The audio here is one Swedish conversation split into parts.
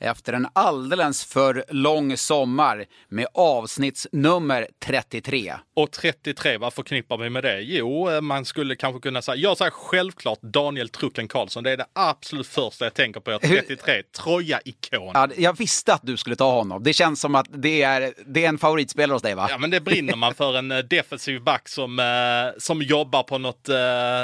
efter en alldeles för lång sommar med avsnittsnummer 33. Och 33, vad förknippar vi med det? Jo, man skulle kanske kunna säga, jag säger självklart Daniel Trucken Karlsson. Det är det absolut första jag tänker på. 33, Troja-ikon. Ja, jag visste att du skulle ta honom. Det känns som att det är, det är en favoritspelare hos dig va? Ja, men det brinner man för en eh, defensiv back som, eh, som jobbar på något, eh,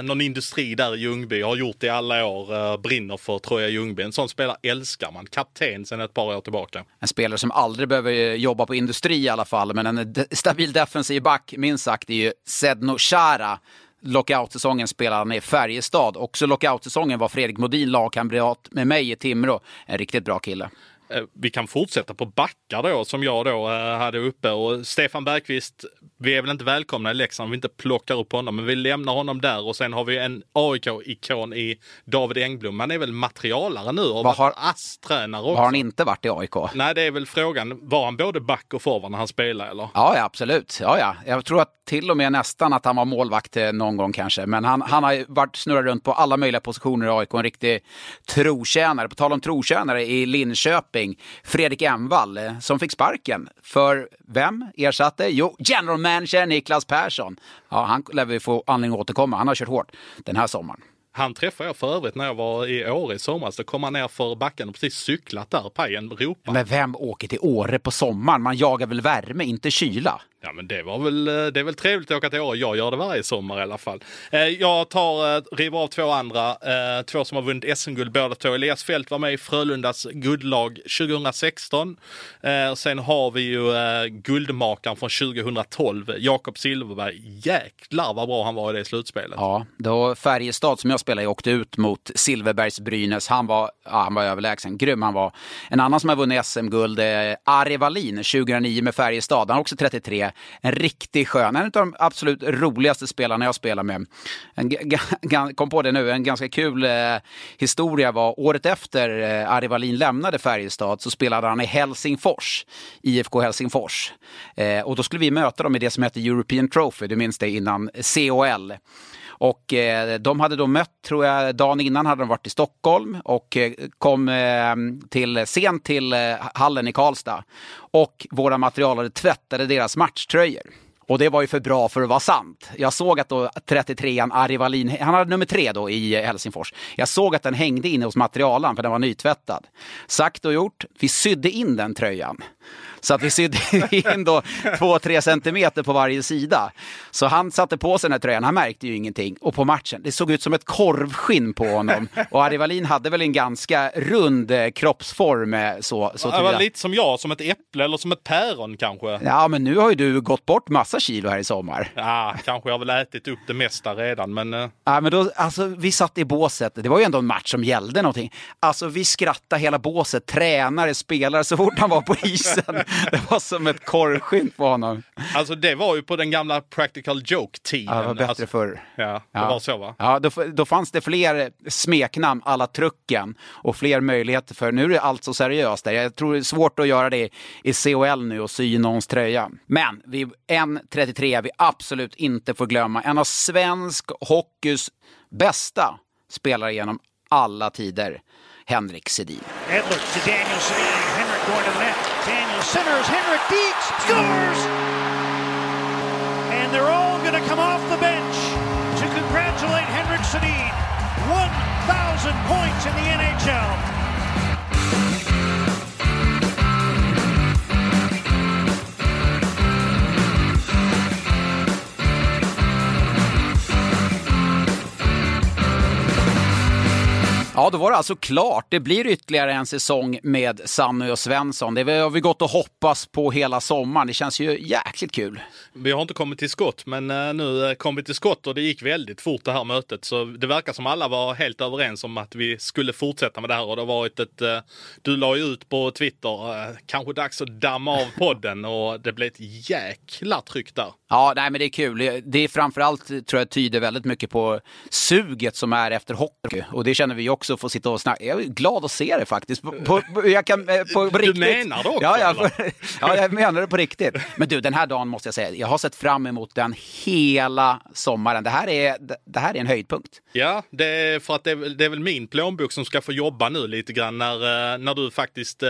någon industri där i Ljungby, har gjort det i alla år, brinner för Troja Ljungby. En sån spelare älskar man. Kapten sedan ett par år tillbaka. En spelare som aldrig behöver jobba på industri i alla fall, men en stabil defensiv back minst sagt, är ju Sedno Chara. Lockout-säsongen spelade han i Färjestad. Också lockout-säsongen var Fredrik Modin lagkamrat med mig i Timrå. En riktigt bra kille. Eh, vi kan fortsätta på backar då som jag då eh, hade uppe och Stefan Bergqvist, vi är väl inte välkomna i Leksand om vi inte plockar upp honom, men vi lämnar honom där och sen har vi en AIK-ikon i David Engblom. Han är väl materialare nu och har ASS-tränare också. Har han inte varit i AIK? Nej, det är väl frågan. Var han både back och forward när han spelade eller? Ja, ja absolut. Ja, ja. Jag tror att till och med nästan att han var målvakt eh, någon gång kanske. Men han, han har varit snurrat runt på alla möjliga positioner i AIK. En riktig trotjänare. På tal om trotjänare i Linköping, Fredrik Envall, eh, som fick sparken. För vem ersatte? Jo, general manager Niklas Persson. Ja, han lär vi få anledning att återkomma. Han har kört hårt den här sommaren. Han träffade jag för övrigt när jag var i Åre i somras. Då kom han ner för backen och precis cyklat där. Pajen ropade. Men vem åker till Åre på sommaren? Man jagar väl värme, inte kyla? Ja, men det var väl, eh, det är väl trevligt att åka till Åre. Jag gör det varje sommar i alla fall. Eh, jag tar, eh, river av två andra, två som har vunnit SM-guld båda två. Elias Fält var med i Frölundas guldlag 2016. Sen har vi ju guldmakaren från 2012, Jakob Silverberg. Jäklar vad bra han var i det slutspelet. Ja, då Färjestad som jag spelade i åkte ut mot Silverbergs Brynäs. Han var, ja, han var överlägsen, grym han var. En annan som har vunnit SM-guld är Ari Wallin 2009 med Färjestad. Han har också 33 en riktig skön, en av de absolut roligaste spelarna jag spelar med. En, kom på det nu, en ganska kul eh, historia var året efter eh, Ari Wallin lämnade Färjestad så spelade han i Helsingfors, IFK Helsingfors. Eh, och då skulle vi möta dem i det som hette European Trophy, du minns det innan COL. Och eh, de hade då mött, tror jag, dagen innan hade de varit i Stockholm och eh, kom eh, till, sent till eh, hallen i Karlstad. Och våra materialare tvättade deras matchtröjor. Och det var ju för bra för att vara sant. Jag såg att då 33an Ari Wallin, han hade nummer tre då i eh, Helsingfors. Jag såg att den hängde inne hos materialaren för den var nytvättad. Sagt och gjort, vi sydde in den tröjan. Så att vi sydde in då två, tre centimeter på varje sida. Så han satte på sig den här tröjan, han märkte ju ingenting. Och på matchen, det såg ut som ett korvskinn på honom. Och Ari Wallin hade väl en ganska rund eh, kroppsform. Eh, så, så det var lite som jag, som ett äpple eller som ett päron kanske. Ja, men nu har ju du gått bort massa kilo här i sommar. Ja, kanske jag har väl ätit upp det mesta redan, men... Eh. Ja, men då, alltså, vi satt i båset, det var ju ändå en match som gällde någonting. Alltså, vi skrattade hela båset, tränare, spelare, så fort han var på isen. Det var som ett korvskinn på honom. Alltså det var ju på den gamla practical joke-tiden. Ja, det var bättre alltså, förr. Ja, det ja. var så va? Ja, då, då fanns det fler smeknamn alla trucken och fler möjligheter för, nu är det allt så seriöst där. Jag tror det är svårt att göra det i COL nu och sy någons tröja. Men vi, en 33 vi absolut inte får glömma, en av svensk hockeys bästa spelare genom alla tider. Henrik Sedin. Edwards to Daniel Sedin. Going to the net. Daniel centers. Henrik Deeks scores! And they're all going to come off the bench to congratulate Henrik Sedin. 1,000 points in the NHL. Ja, då var det alltså klart. Det blir ytterligare en säsong med Sanny och Svensson. Det har vi gått och hoppas på hela sommaren. Det känns ju jäkligt kul. Vi har inte kommit till skott, men eh, nu eh, kom vi till skott och det gick väldigt fort det här mötet. Så det verkar som alla var helt överens om att vi skulle fortsätta med det här och det har varit ett... eh, Du la ju ut på Twitter, kanske dags att damma av podden och det blev ett jäkla tryck där. Ja, nej, men det är kul. Det är framförallt, tror jag, tyder väldigt mycket på suget som är efter hockey. Och det känner vi också, få sitta och snacka. Jag är glad att se det faktiskt. På, på, jag kan, eh, på Du riktigt. menar det också, Ja, jag, ja, jag menar det på riktigt. Men du, den här dagen måste jag säga, jag har sett fram emot den hela sommaren. Det här är, det här är en höjdpunkt. Ja, det är för att det är, väl- det är väl min plånbok som ska få jobba nu lite grann när, eh, när du faktiskt eh,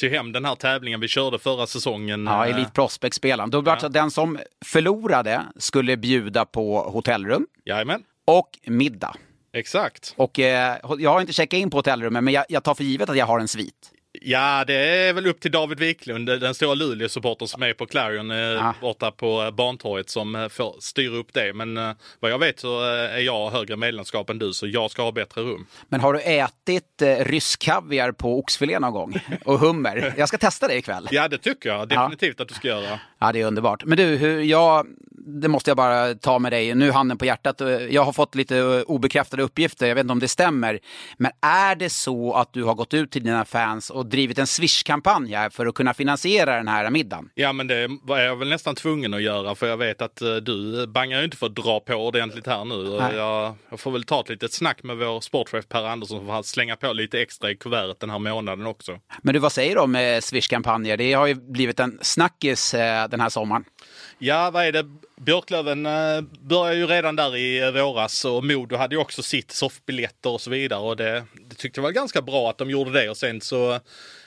tog hem den här tävlingen vi körde förra säsongen. Ja, Eh, Elite Prospect-spelaren. Då var det så att den som förlorade skulle bjuda på hotellrum Jajamän, och middag. Exakt. Och eh, jag har inte checkat in på hotellrummet, men jag, jag tar för givet att jag har en svit. Ja, det är väl upp till David Wiklund, den stora Luleå-supportern som är på Clarion eh, Ah. borta på eh, Bantorget som eh, får styra upp det. Men vad jag vet så är jag högre medlemskap än du, så jag ska ha bättre rum. Men har du ätit eh, rysk kaviar på oxfilé någon gång? Och hummer? Jag ska testa det ikväll. Ja, det tycker jag definitivt att du ska göra. Ja, det är underbart. Men du, hur, jag, det måste jag bara ta med dig. Nu handen på hjärtat. Jag har fått lite eh, obekräftade uppgifter. Jag vet inte om det stämmer. Men är det så att du har gått ut till dina fans och drivit en Swish-kampanj här för att kunna finansiera den här middagen? Ja, men det var jag väl nästan tvungen att göra för jag vet att eh, du bangar ju inte för att dra på ordentligt här nu. Jag, jag får väl ta ett litet snack med vår sportchef Per Andersson för att slänga på lite extra i kuvertet den här månaden också. Men du, vad säger du om eh, Swish-kampanjer? Det har ju blivit en snackis eh, den här sommaren. Ja, vad är det? Björklöven eh, började ju redan där i eh, våras och Modo hade ju också sitt soffbiljetter och så vidare och det, det tyckte jag var ganska bra att de gjorde det och sen så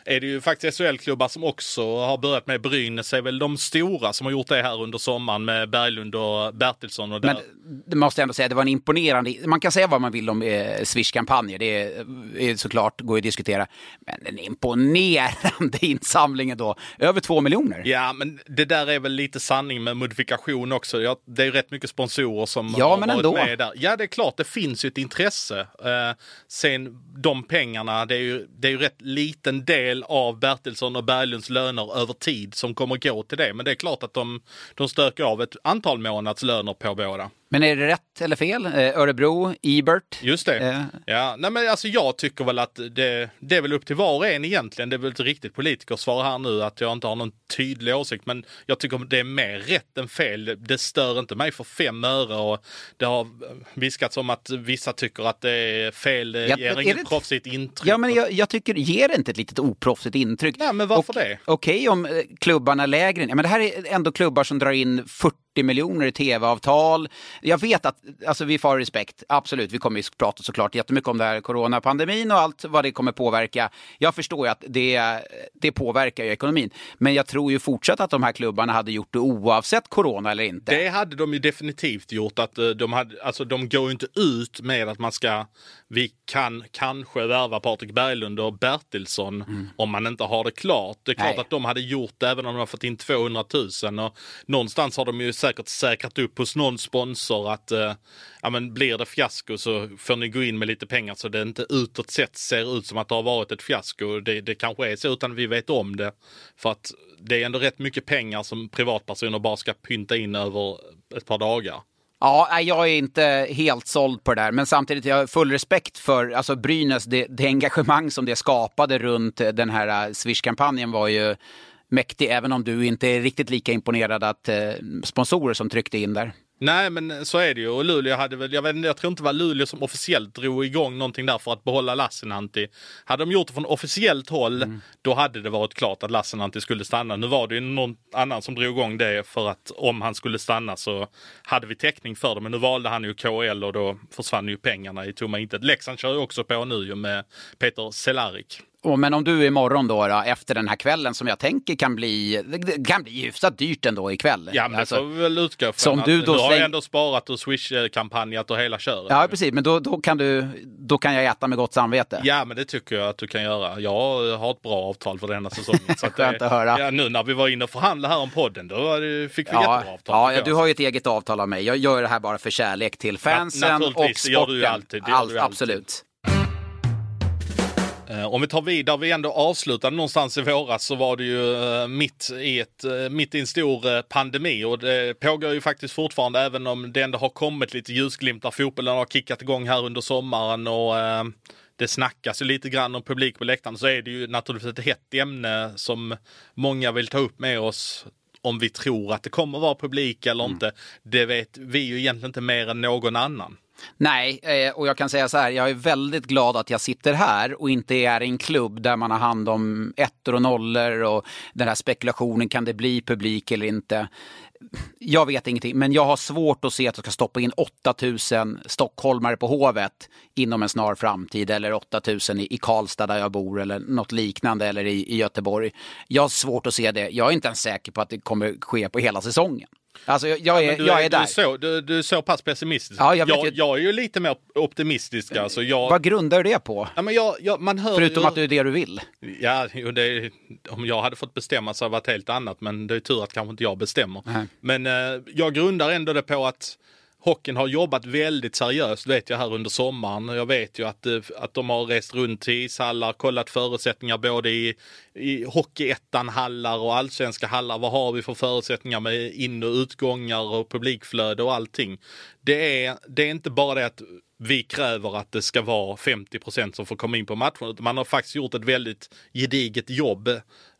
är det ju faktiskt SHL-klubbar som också har börjat med Brynäs är väl de stora som har gjort det här under sommaren med Berglund och Bertilsson och där. Men det måste jag ändå säga, det var en imponerande... Man kan säga vad man vill om eh, Swish-kampanjer, det är, är såklart går att diskutera. Men en imponerande insamling då, över två miljoner. Ja, men det där är väl lite sanning med modifikation också. Ja, det är ju rätt mycket sponsorer som Ja, har men varit ändå. med där. Ja, det är klart, det finns ju ett intresse. Eh, sen de pengarna, det är, ju, det är ju rätt liten del av Bertilsson och Berglunds löner över tid som kommer gå till det. Men det är klart att de, de stökar av ett antal månadslöner på båda. Men är det rätt eller fel? Eh, Örebro, Ebert. Just det. Eh. Ja, nej men alltså jag tycker väl att det, det är väl upp till var och en egentligen. Det är väl ett riktigt politikersvar här nu att jag inte har någon tydlig åsikt. Men jag tycker det är mer rätt än fel. Det stör inte mig för fem öre och det har viskats om att vissa tycker att det är fel. Det Ja, ger inget det- proffsigt intryck. Ja, men jag, jag tycker, ger det inte ett litet oproffsigt intryck? Nej, men varför Och- det? Okej om eh, klubbarna lägre. Ja, men det här är ändå klubbar som drar in 40 miljoner i tv-avtal. Jag vet att, alltså vi får respekt, absolut, vi kommer ju prata såklart jättemycket om det här coronapandemin och allt vad det kommer påverka. Jag förstår ju att det, det påverkar ju ekonomin. Men jag tror ju fortsatt att de här klubbarna hade gjort det oavsett corona eller inte. Det hade de ju definitivt gjort. Att eh, de, hade, alltså, de går ju inte ut med att man ska, vi kan kanske värva Patrik Berglund och Bertilsson om man inte har det klart. Det är klart Mm. Nej. att de hade gjort det även om de har fått in 200 000. Och någonstans har de ju säkert säkrat upp hos någon sponsor att eh, ja, men blir det fiasko så får ni gå in med lite pengar så det inte utåt sett ser ut som att det har varit ett fiasko. Det, det kanske är så utan vi vet om det. För att det är ändå rätt mycket pengar som privatpersoner bara ska pynta in över ett par dagar. Ja, jag är inte helt såld på det där, men samtidigt jag har full respekt för alltså Brynäs, det, det engagemang som det skapade runt den här eh, Swish-kampanjen var ju mäktig, även om du inte är riktigt lika imponerad att eh, sponsorer som tryckte in där. Nej, men så är det ju. Och Luleå hade väl, jag, vet, jag tror inte det var Luleå som officiellt drog igång någonting där för att behålla Lassinantti. Hade de gjort det från officiellt håll, då hade det varit klart att Lassinantti skulle stanna. Nu var det ju någon annan som drog igång det för att om han skulle stanna så hade vi täckning för det. Men nu valde han ju KL och då försvann ju pengarna i tomma intet. Leksand kör ju också på nu med Peter Cehlárik. Och, men om du imorgon då, då, efter den här kvällen som jag tänker kan bli, det kan bli hyfsat dyrt ändå ikväll. Ja, men Alltså, det får vi väl utgå från. som att du då har släng- ändå sparat och Swish-kampanjat och hela köret. Ja, precis, men då, då, kan du, då kan jag äta med gott samvete. Ja, men det tycker jag att du kan göra. Jag har ett bra avtal för denna säsongen. Så att Skönt att höra. Ja, nu när vi var inne och förhandlade här om podden, då fick vi Ja, jättebra avtal. ja, ja, du har ju ett eget avtal av mig. Jag gör det här bara för kärlek till fansen och naturligtvis, det sporten. gör du alltid, det gör Allt- du alltid. Absolut. Eh, Om vi tar vid där vi ändå avslutade någonstans i våras så var det ju eh, mitt i, ett, eh, mitt i en stor pandemi och det pågår ju faktiskt fortfarande även om det ändå har kommit lite ljusglimtar. Fotbollen har kickat igång här under sommaren och det snackas ju lite grann om publik på läktaren så är det ju naturligtvis ett hett ämne som många vill ta upp med oss om vi tror att det kommer vara publik eller inte. Det vet vi ju egentligen inte mer än någon annan. Nej, eh, och jag kan säga så här, jag är väldigt glad att jag sitter här och inte är i en klubb där man har hand om ettor och nollor och den här spekulationen, kan det bli publik eller inte? Jag vet ingenting, men jag har svårt att se att jag ska stoppa in 8000 stockholmare på Hovet inom en snar framtid eller 8000 i, i Karlstad där jag bor eller något liknande eller i, i Göteborg. Jag har svårt att se det. Jag är inte ens säker på att det kommer ske på hela säsongen. Alltså jag, jag, är, du, jag är du, där. är så, du, du är så pass pessimistisk. Ja, jag jag, jag är ju lite mer optimistisk. Alltså. Jag, Vad grundar du det på? ja, men jag, man hör Förutom ju, att det är det du vill. Ja, det, om jag hade fått bestämma så hade det varit helt annat. Men det är tur att kanske inte jag bestämmer. Nej. Men eh, jag grundar ändå det på att hockeyn har jobbat väldigt seriöst vet jag här under sommaren. Jag vet ju att, eh, att de har rest runt till ishallar, kollat förutsättningar både i, i Hockeyettan-hallar och allsvenska hallar. Vad har vi för förutsättningar med in och utgångar och publikflöde och allting. Det är, det är inte bara det att vi kräver att det ska vara 50% som får komma in på matchen. Man har faktiskt gjort ett väldigt gediget jobb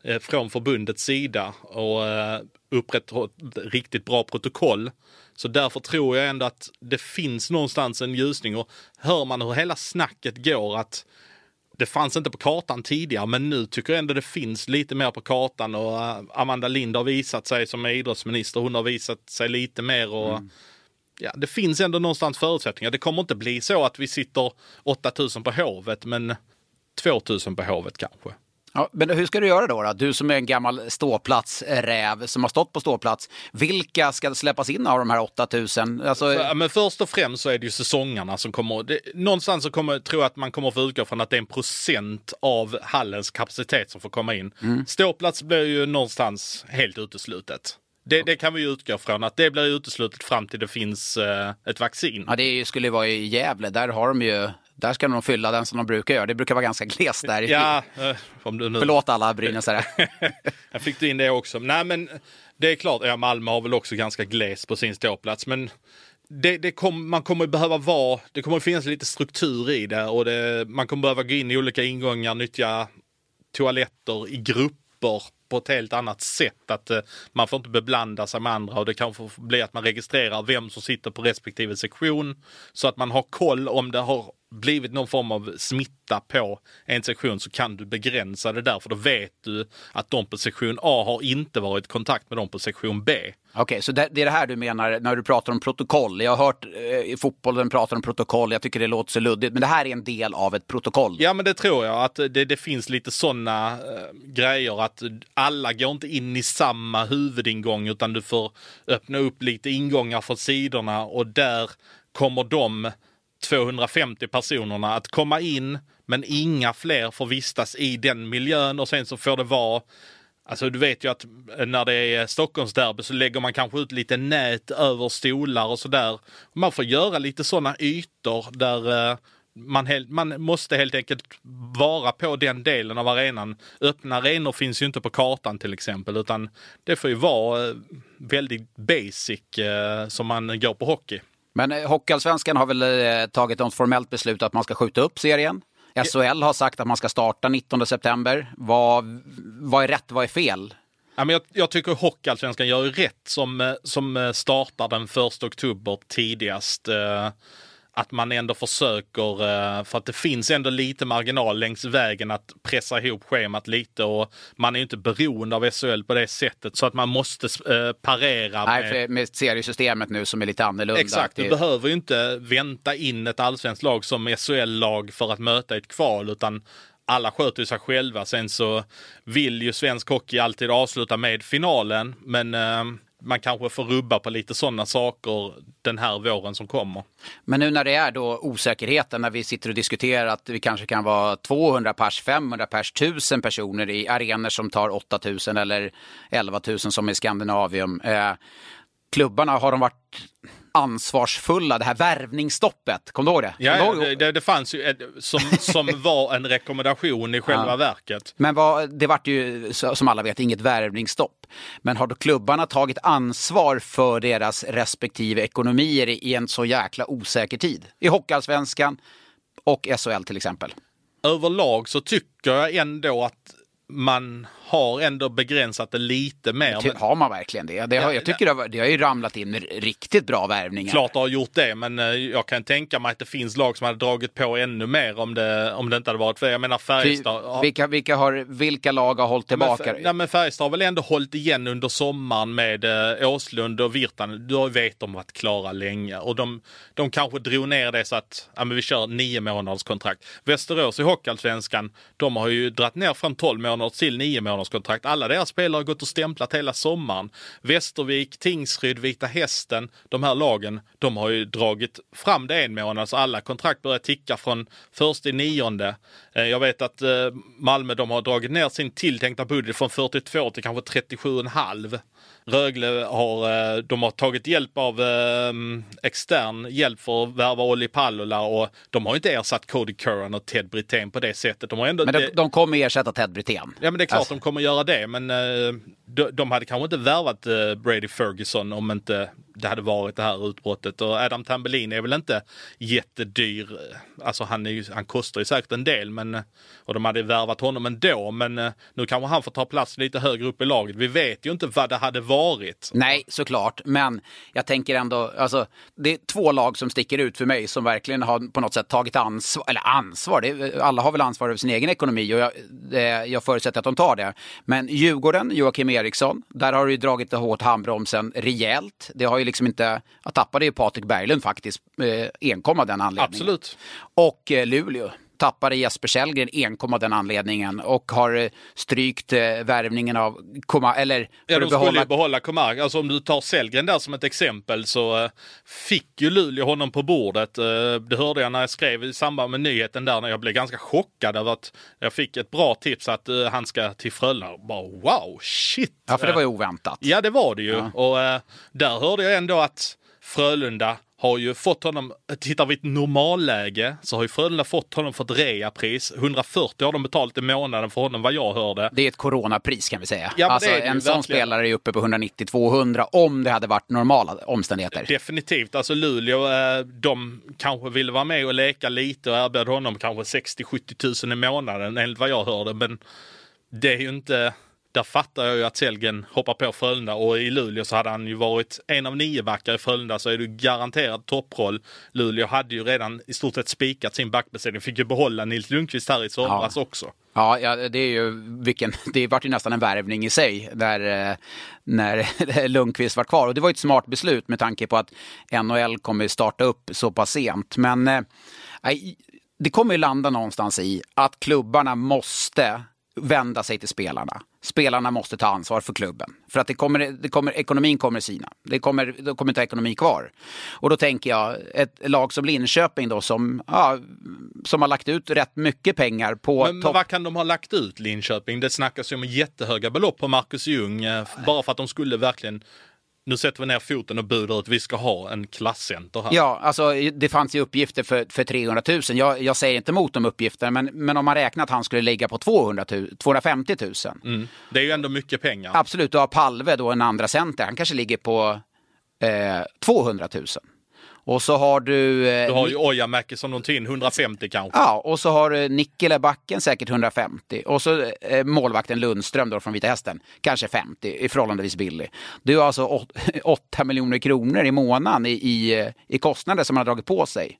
eh, från förbundets sida och eh, upprätthållit riktigt bra protokoll. Så därför tror jag ändå att det finns någonstans en ljusning och hör man hur hela snacket går att det fanns inte på kartan tidigare, men nu tycker jag ändå det finns lite mer på kartan och eh, Amanda Lind har visat sig som idrottsminister. Hon har visat sig lite mer och mm ja, det finns ändå någonstans förutsättningar. Det kommer inte bli så att vi sitter 8000 på Hovet, men 2000 på Hovet kanske. Ja, men hur ska du göra då, då? Du som är en gammal ståplatsräv som har stått på ståplats. Vilka ska släppas in av de här 8000? Alltså, Ja, men först och främst så är det ju säsongerna som kommer. Det, någonstans så kommer, tror jag att man kommer få utgå från att det är en procent av hallens kapacitet som får komma in. Ståplats blir ju någonstans helt uteslutet. Det, det kan vi ju utgå från att det blir uteslutet fram till det finns eh, ett vaccin. ja, det skulle vara i Gävle. Där har de ju... Där ska de fylla den som de brukar göra. Det brukar vara ganska glest där. Ja, eh, om du nu... Förlåt alla brynäsare. Jag fick du in det också. Nej, men det är klart, ja, Malmö har väl också ganska gles på sin ståplats, men det, det kom, man kommer behöva vara, det kommer finnas lite struktur i det och det, man kommer behöva gå in i olika ingångar, nyttja toaletter i grupper på ett helt annat sätt. Att eh, man får inte beblanda sig med andra och det kan bli att man registrerar vem som sitter på respektive sektion så att man har koll om det har blivit någon form av smitta på en sektion så kan du begränsa det där för då vet du att de på sektion A har inte varit i kontakt med de på sektion B. Okej, så det, det är det här du menar när du pratar om protokoll. Jag har hört eh, i fotbollen prata om protokoll. Jag tycker det låter så luddigt. Men det här är en del av ett protokoll. Ja men det tror jag att det, det finns lite sådana eh, grejer att alla går inte in i samma huvudingång utan du får öppna upp lite ingångar från sidorna och där kommer de 250 personerna att komma in men inga fler får vistas i den miljön och sen så får det vara Alltså du vet ju att när det är Stockholmsderby så lägger man kanske ut lite nät över stolar och sådär. Man får göra lite sådana ytor där eh, man, helt, man måste helt enkelt vara på den delen av arenan. Öppna arenor finns ju inte på kartan till exempel utan det får ju vara eh, väldigt basic eh, som man går på hockey. Men eh, Hockeyallsvenskan har väl eh, tagit något formellt beslut att man ska skjuta upp serien. SHL har sagt att man ska starta 19 september. Vad, vad är rätt, vad är fel? Ja, men jag, jag tycker Hockeyallsvenskan gör rätt som, eh, som startar den 1 oktober tidigast. Eh, att man ändå försöker, eh, för att det finns ändå lite marginal längs vägen att pressa ihop schemat lite och man är ju inte beroende av SHL på det sättet så att man måste eh, parera Nej, med... med seriesystemet nu som är lite annorlunda. Exakt, du behöver ju inte vänta in ett allsvenskt lag som SHL-lag för att möta ett kval utan alla sköter ju sig själva. Sen så vill ju svensk hockey alltid avsluta med finalen men eh, man kanske får rubba på lite sådana saker den här våren som kommer. Men nu när det är då osäkerheten, när vi sitter och diskuterar att vi kanske kan vara 200 pers, 500 pers, 1000 personer i arenor som tar 8000 eller 11 000 som i Skandinavium. Eh, klubbarna, har de varit ansvarsfulla, det här värvningsstoppet. Kommer du ihåg det? Ja, ihåg- det, det, det fanns ju ett, som, som var en rekommendation i själva Ja. verket. Men vad, det vart ju som alla vet inget värvningsstopp. Men har då klubbarna tagit ansvar för deras respektive ekonomier i en så jäkla osäker tid? I Hockeyallsvenskan och SHL till exempel. Överlag så tycker jag ändå att man har ändå begränsat det lite mer. Men, Har man verkligen det? det har, jag tycker det har, det har ju ramlat in riktigt bra värvningar. Klart det har gjort det, men eh, jag kan tänka mig att det finns lag som hade dragit på ännu mer om det, om det inte hade varit för Jag menar Ty, Färjestad. har- vilka, vilka, har, vilka lag har hållit Men, tillbaka? Fär- nej, men Färjestad har väl ändå hållit igen under sommaren med eh, Åslund och Virtanen. Då vet de varit klara länge och de, de kanske drog ner det så att ja, men vi kör nio månaders kontrakt. Västerås i Hockeyallsvenskan, de har ju dratt ner från 12 månaders till nio månaders kontrakt. Alla deras spelare har gått och stämplat hela sommaren. Västervik, Tingsryd, Vita Hästen, de här lagen, de har ju dragit fram det en månad så alla kontrakt börjar ticka från först i nionde. Eh, jag vet att eh, Malmö de har dragit ner sin tilltänkta budget från 42 till kanske 37,5. Rögle har, eh, de har tagit hjälp av eh, extern hjälp för att värva Olli Pallola och de har inte ersatt Cody Curran och Ted Brithén på det sättet. De har ändå, Men de, de kommer ersätta Ted Brithén. Ja men det är klart Alltså- de kommer göra det men eh, de, de hade kanske inte värvat eh, Brady Ferguson om inte det hade varit det här utbrottet och Adam Tambellin är väl inte jättedyr. Alltså han, är ju, han kostar ju säkert en del men och de hade värvat honom ändå men eh, nu kanske han får ta plats lite högre upp i laget. Vi vet ju inte vad det hade varit. Nej, såklart. Men jag tänker ändå, alltså, det är två lag som sticker ut för mig som verkligen har på något sätt tagit ansvar, eller ansvar, det, alla har väl ansvar över sin egen ekonomi och jag, det, jag förutsätter att de tar det. Men Djurgården, Joakim Eriksson, där har du ju dragit hårt handbromsen rejält. Det har ju liksom inte, jag tappade ju Patrik Berglund faktiskt, eh, enkom av den anledningen. Absolut. Och eh, Luleå tappade Jesper Källgren enkom av den anledningen och har eh, strykt eh, värvningen av Koma, eller Ja, de att skulle behålla ju behålla Comarc. Alltså om du tar Sellgren där som ett exempel så eh, fick ju Luleå honom på bordet. Eh, det hörde jag när jag skrev i samband med nyheten där när jag blev ganska chockad över att jag fick ett bra tips att eh, han ska till Frölunda. Bara, Wow, shit! Ja, för det var ju oväntat. Ja, det var det ju. Och eh, där hörde jag ändå att Frölunda har ju fått honom, tittar vi ett normalläge så har ju Frölunda fått honom för ett reapris. 140 har de betalat i månaden för honom vad jag hörde. Det är ett coronapris kan vi säga. Ja, alltså, det det en sån spelare är uppe på 190-200 om det hade varit normala omständigheter. Definitivt. Alltså Luleå, eh, de kanske ville vara med och leka lite och erbjöd honom kanske 60-70 tusen i månaden enligt vad jag hörde. Men det är ju inte... Där fattar jag ju att Sellgren hoppar på Frölunda och i Luleå så hade han ju varit en av nio backar i Frölunda så är det garanterad topproll. Luleå hade ju redan i stort sett spikat sin backbesättning. Fick ju behålla Nils Lundqvist här i somras också. Ja, ja, det är ju vilken, det vart ju nästan en värvning i sig där, eh, när Lundqvist var kvar. Och det var ju ett smart beslut med tanke på att NHL kommer starta upp så pass sent. Men eh, det kommer ju landa någonstans i att klubbarna måste vända sig till spelarna. Spelarna måste ta ansvar för klubben. För att det kommer, det kommer, ekonomin kommer sina. Det kommer, det kommer inte ha ekonomi kvar. Och då tänker jag, ett lag som Linköping då som, ja, som har lagt ut rätt mycket pengar på Men, men vad kan de ha lagt ut Linköping? Det snackas ju om jättehöga belopp på Marcus Ljung. eh, Bara för att de skulle verkligen nu sätter vi ner foten och budar ut vi ska ha en klasscenter här. Ja, alltså det fanns ju uppgifter för, för 300 000. Jag, jag säger inte emot de uppgifterna, men, men om man räknar att han skulle ligga på 200 000, 250 000. Mm. Det är ju ändå mycket pengar. Absolut, du har Palve då, en andra center. Han kanske ligger på eh, 200 000. Och så har du... Eh, Du har ju Ojamäki som in, 150 kanske. Ja, och så har du Nikkele backen säkert 150. Och så eh, målvakten Lundström då från Vita Hästen, kanske 50, i förhållandevis billig. Du har alltså 8 miljoner kronor i månaden i, i, i kostnader som man har dragit på sig.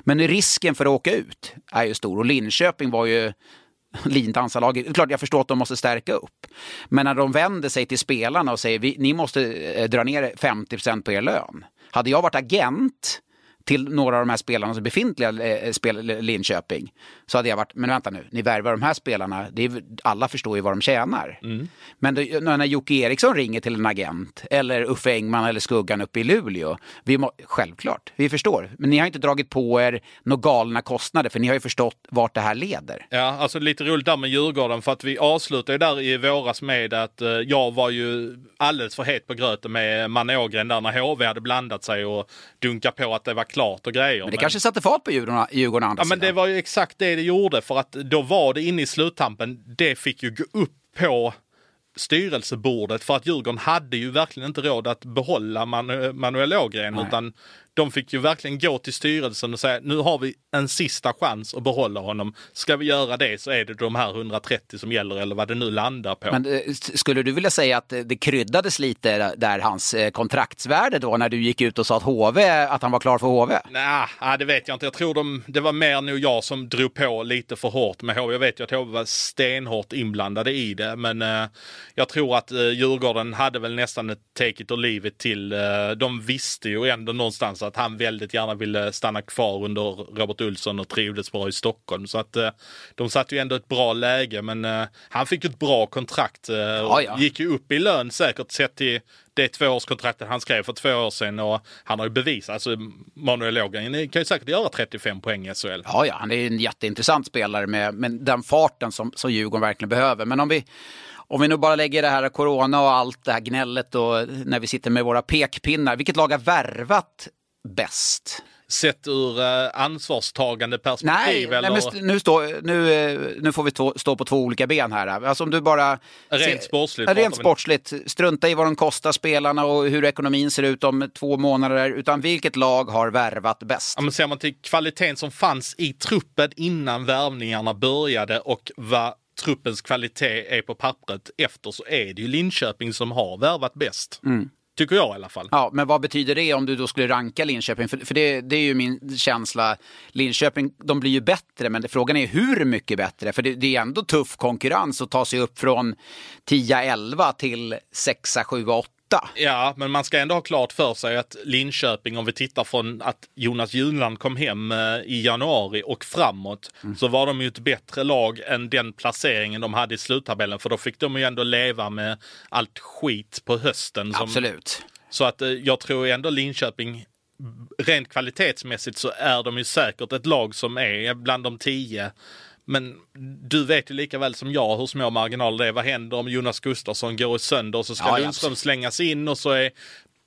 Men risken för att åka ut är ju stor och Linköping var ju lindansarlaget. Klart, jag förstår att de måste stärka upp. Men när de vänder sig till spelarna och säger ni måste eh, dra ner 50% på er lön. Hade jag varit agent till några av de här spelarna som befintliga eh, spel, Linköping så hade jag varit, men vänta nu, ni värvar de här spelarna, det är, alla förstår ju vad de tjänar. Mm. Men det, när Jocke Eriksson ringer till en agent eller Uffe Engman eller Skuggan uppe i Luleå, vi må, självklart, vi förstår. Men ni har inte dragit på er några galna kostnader för ni har ju förstått vart det här leder. Ja, alltså lite roligt där med Djurgården för att vi avslutade där i våras med att eh, jag var ju alldeles för het på gröten med Manne Ågren där när HV hade blandat sig och dunkat på att det var klart och grejer. Men det kanske satte fart på Djurgården, Djurgården andra Ja, men det var ju exakt det det gjorde för att då var det inne i sluttampen. Det fick ju gå upp på styrelsebordet för att Djurgården hade ju verkligen inte råd att behålla Manu Manuel Ågren utan de fick ju verkligen gå till styrelsen och säga nu har vi en sista chans att behålla honom. Ska vi göra det så är det de här 130 som gäller eller vad det nu landar på. Men eh, skulle du vilja säga att eh, det kryddades lite där hans eh, kontraktsvärde då när du gick ut och sa att HV, att han var klar för HV? Nej, nah, det vet jag inte. Jag tror de, det var mer nog jag som drog på lite för hårt med HV. Jag vet ju att HV var stenhårt inblandade i det, men eh, jag tror att eh, Djurgården hade väl nästan ett take it or leave it till. Eh, de visste ju ändå någonstans att han väldigt gärna ville stanna kvar under Robert Olsson och trivdes bra i Stockholm. Så att eh, de satt ju ändå ett bra läge, men eh, han fick ett bra kontrakt. Eh, Ja, ja. Gick ju upp i lön säkert sett till det tvåårskontraktet han skrev för två år sedan och han har ju bevisat, alltså Manuel Ågren kan ju säkert göra 35 poäng i SHL. Ja, ja, han är ju en jätteintressant spelare med, med den farten som, som Djurgården verkligen behöver. Men om vi, om vi nu bara lägger det här corona och allt det här gnället och när vi sitter med våra pekpinnar, vilket lag har värvat bäst? Sett ur eh, ansvarstagande Nej, perspektiv nej eller? men nu, stå, nu, eh, nu får vi stå, stå på två olika ben här. Alltså om du bara... Rent sportsligt Rent sportsligt. Strunta i vad de kostar spelarna och hur ekonomin ser ut om två månader. Utan vilket lag har värvat bäst? Ja, men ser man till kvaliteten som fanns i truppen innan värvningarna började och vad truppens kvalitet är på pappret efter så är det ju Linköping som har värvat bäst. Tycker jag i alla fall. Ja, men vad betyder det om du då skulle ranka Linköping? För, för det, det är ju min känsla. Linköping, de blir ju bättre, men frågan är hur mycket bättre? För det, det är ändå tuff konkurrens att ta sig upp från 10-11 till 6 7 8 Ja, men man ska ändå ha klart för sig att Linköping, om vi tittar från att Jonas Junland kom hem eh, i januari och framåt, så var de ju ett bättre lag än den placeringen de hade i sluttabellen. För då fick de ju ändå leva med allt skit på hösten. Som, Absolut. Så att eh, jag tror ändå Linköping, rent kvalitetsmässigt så är de ju säkert ett lag som är bland de tio. Men du vet ju lika väl som jag hur små marginaler det är. Vad händer om Jonas Gustafsson går i sönder och så ska Ja, ja, Lundström slängas in och så är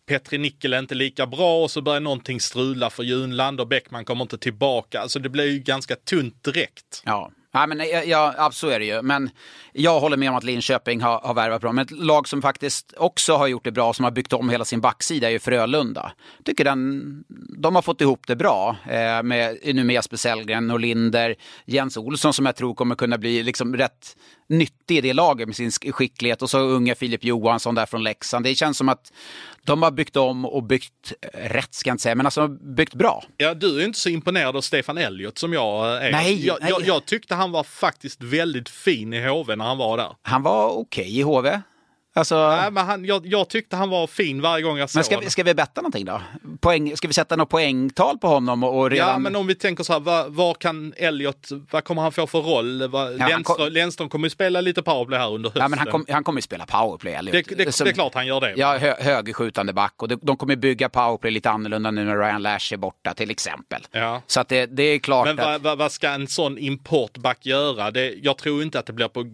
Petri Nickel inte lika bra och så börjar någonting strula för Junland och Bäckman kommer inte tillbaka. Alltså det blir ju ganska tunt direkt. Ja. Ja, men, eh, ja, ja, så är det ju. Men jag håller med om att Linköping har, har värvat bra. Men ett lag som faktiskt också har gjort det bra, som har byggt om hela sin backsida, är ju Frölunda. Tycker den, de har fått ihop det bra. Eh, med, nu med Jesper Sellgren, Norlinder, Jens Olsson som jag tror kommer kunna bli liksom rätt nyttig i det laget med sin skicklighet. Och så unga Filip Johansson där från Leksand. Det känns som att de har byggt om och byggt rätt, ska jag inte säga, men alltså byggt bra. Ja, du är inte så imponerad av Stefan Elliot som jag är. Nej, jag, nej. Jag, jag tyckte han var faktiskt väldigt fin i HV när han var där. Han var okej i HV. Alltså... Nej, men han, jag, jag tyckte han var fin varje gång jag såg Men ska, honom. vi- ska vi betta någonting då? Poäng, ska vi sätta något poängtal på honom? Och och redan... Ja, men om vi tänker så här, vad, vad kan Elliot, vad kommer han få för roll? Vad, han Lennström, kom- Lennström kommer ju spela lite powerplay här under hösten. ja, men han, kom, han kommer ju spela powerplay. Eller? det, det, Som- det är klart han gör det. Ja, hö, högerskjutande back. Och de, de kommer bygga powerplay lite annorlunda nu när Ryan Lash är borta till exempel. Ja. Så att det, det är klart Men att... vad, vad, vad ska en sån importback göra? Det, jag tror inte att det blir på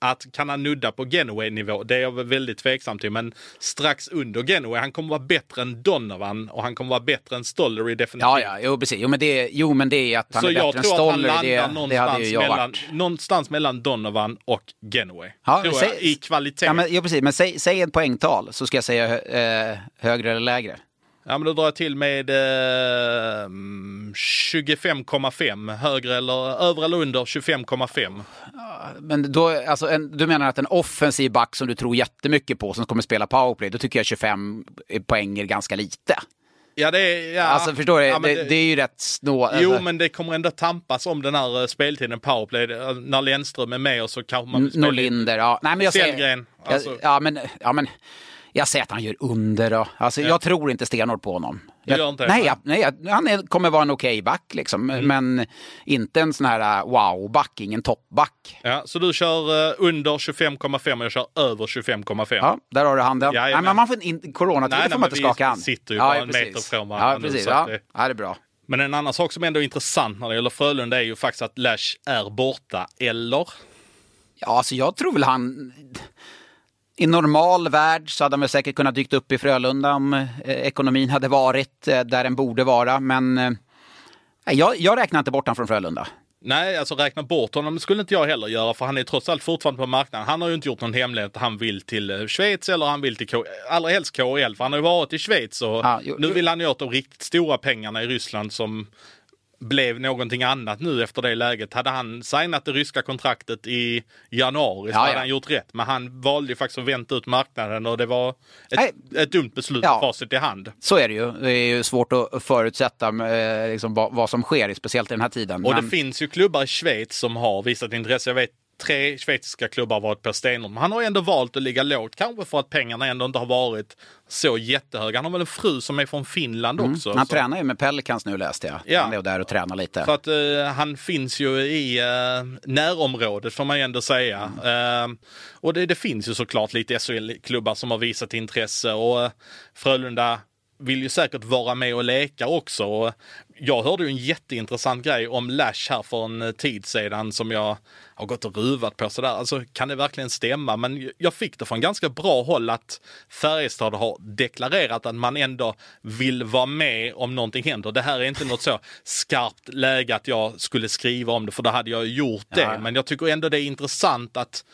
att kan han nudda på Genoway-nivå? Det är jag väl väldigt tveksam till. Men strax under Genoway. Han kommer vara bättre än Donovan och han kommer vara bättre än Stollery definitivt. Ja, ja, jo, precis. Jo, men det, jo, men det är att han Så är jag bättre än tror att han landar Det, det någonstans, jag mellan, varit. någonstans mellan Donovan och Genoway. Ja, tror säg- jag, I kvalitet. Ja, men, ja, precis. Men säg, säg ett poängtal så ska jag säga eh, högre eller lägre. Ja, men då drar jag till med eh, mm, 25,5. Högre eller över eller under 25,5. Men då, alltså en, du menar att en offensiv back som du tror jättemycket på som kommer spela powerplay, då tycker jag 25 poäng är ganska lite. Ja, det är... Ja, alltså förstår du, ja, men det, det är ju rätt snå. Jo, Alltså, men det kommer ändå tampas om den här eh, speltiden powerplay. Det- När Lennström är med och så kanske man Norlinder, ja. Nej, men jag jag, alltså. ja, men, ja, men jag säger att han gör under då. Alltså, Jag tror inte stenhårt på honom. Gör inte nej, nej, han är, kommer vara en okej back liksom. Mm. Men inte en sån här uh, wow-back, ingen toppback. Ja, så du kör eh, under 25,5 och jag kör över 25,5. Ja, där har du handen. Jajamän. Nej, men man får in, coronatider Nej, får nej, man men inte vi skaka hand. sitter ju bara en precis. meter från varandra Ja, nu, precis. så Ja, det- ja, det är bra. Men en annan sak som ändå är intressant när det gäller Frölunda är ju faktiskt att Lash är borta, eller? Ja, alltså jag tror väl han... I normal värld så hade han väl säkert kunnat dykt upp i Frölunda om eh, ekonomin hade varit eh, där den borde vara. Men eh, jag, jag räknar inte bort honom från Frölunda. Nej, alltså räkna bort honom skulle inte jag heller göra för han är trots allt fortfarande på marknaden. Han har ju inte gjort någon hemlighet att han vill till eh, Schweiz eller han vill till K- allra helst KHL för han har ju varit i Schweiz och Ja, jo- nu vill han ju åt de riktigt stora pengarna i Ryssland som blev någonting annat nu efter det läget. Hade han signat det ryska kontraktet i januari så Ja, hade ja. han gjort rätt. Men han valde ju faktiskt att vänta ut marknaden och det var Nej. ett, ett dumt beslut Ja. facit i hand. Så är det ju. Det är ju svårt att förutsätta eh, liksom, vad, vad som sker, speciellt i den här tiden. Och Men- det finns ju klubbar i Schweiz som har visat intresse. Jag vet tre schweiziska klubbar varit på stenhårt. Han har ändå valt att ligga lågt. Kanske för att pengarna ändå inte har varit så jättehöga. Han har väl en fru som är från Finland också. Mm. han så. tränar ju med Pelicans nu läste jag. Ja. Han är där och tränar lite. Så att eh, han finns ju i eh, närområdet får man ju ändå säga. Eh, och det, det finns ju såklart lite SHL-klubbar som har visat intresse och Frölunda vill ju säkert vara med och leka också. Jag hörde ju en jätteintressant grej om Lash här för en tid sedan som jag har gått och ruvat på sådär. Alltså kan det verkligen stämma? Men jag fick det från ganska bra håll att Färjestad har deklarerat att man ändå vill vara med om någonting händer. Det här är inte något så skarpt läge att jag skulle skriva om det för då hade jag gjort det. Ja. Men jag tycker ändå det är intressant att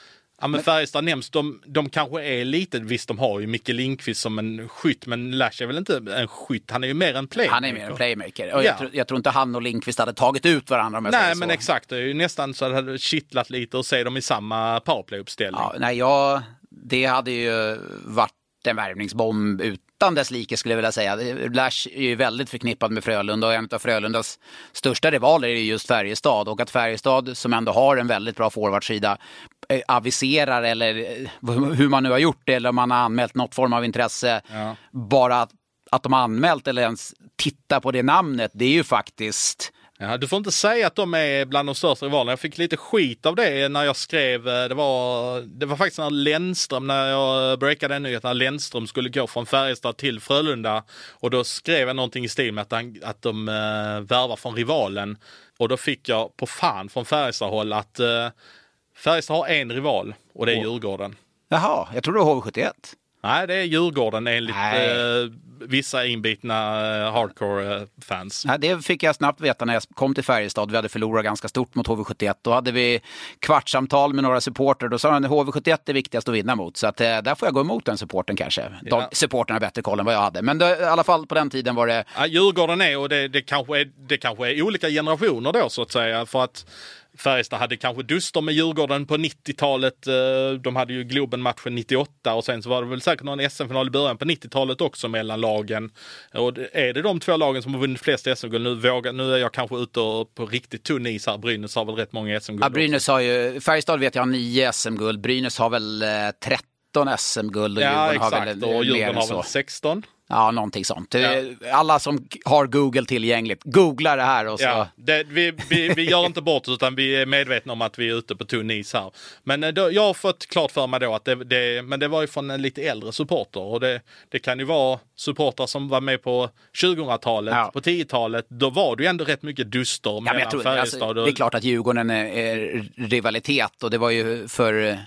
Ja men Färjestad nämns, de, de kanske är lite, visst de har ju Micke Lindqvist som en skytt men Lash är väl inte en skytt, han är ju mer en playmaker. Han är mer en playmaker. Och Ja. jag, tror, jag tror inte han och Lindqvist hade tagit ut varandra om jag Nej säger men så. exakt, det är ju nästan så att det hade kittlat lite att se dem i samma powerplay-uppställning. Ja, nej, jag, det hade ju varit en värvningsbomb utan dess like skulle jag vilja säga. Lash är ju väldigt förknippad med Frölunda och en av Frölundas största rivaler är ju just Färjestad. Och att Färjestad, som ändå har en väldigt bra forwardsida, aviserar eller eh, hur man nu har gjort det eller om man har anmält något form av intresse. Ja. Bara att, att de har anmält eller ens tittar på det namnet, det är ju faktiskt Ja, du får inte säga att de är bland de största rivalerna. Jag fick lite skit av det när jag skrev, eh, det var, det var faktiskt när Lennström, när jag breakade den nyheten, när Lennström skulle gå från Färjestad till Frölunda. Och då skrev jag någonting i stil med att, han, att de uh, värvar från rivalen. Och då fick jag på fan från Färjestad-håll att uh, Färjestad har en rival och det är Djurgården. Jaha, jag tror det var HV71. Nej, det är Djurgården enligt eh, vissa inbitna eh, hardcore-fans. Nej, det fick jag snabbt veta när jag kom till Färjestad. Vi hade förlorat ganska stort mot HV71. Då hade vi kvartssamtal med några supporter. Då sa han att HV71 är viktigast att vinna mot. Så att, eh, där får jag gå emot den supporten kanske. De, Ja. Supporterna har bättre koll än vad jag hade. Men det, i alla fall på den tiden var det... Ja, Djurgården är, och det, det, kanske är, det kanske är olika generationer då så att säga. För att Färjestad hade kanske duster med Djurgården på 90-talet. Eh, De hade ju Globen-matchen 98 och sen så var det väl säkert någon SM-final i början på 90-talet också mellan lagen. Och är det de två lagen som har vunnit flest SM-guld? Nu, vågar- nu är jag kanske ute på riktigt tunn is här. Brynäs har väl rätt många SM-guld. Ja, Brynäs har ju... Färjestad vet jag har nio SM-guld. Brynäs har väl eh, 13 SM-guld och Ja, Djurgården har exakt. väl och eh, Djurgården har väl 16. Ja, någonting sånt. Eh, Alla som har Google tillgängligt, googla det här och så... Ja, det, vi, vi, vi gör inte bort oss utan vi är medvetna om att vi är ute på tunn is här. Men eh, då, jag har fått klart för mig då att det, det, men det var ju från en lite äldre supporter och det, det kan ju vara supportrar som var med på 2000-talet, Ja. på 10-talet. Då var det ju ändå rätt mycket duster Ja, mellan tror, Färjestad alltså, och... det är klart att Djurgården är, är rivalitet och det var ju för,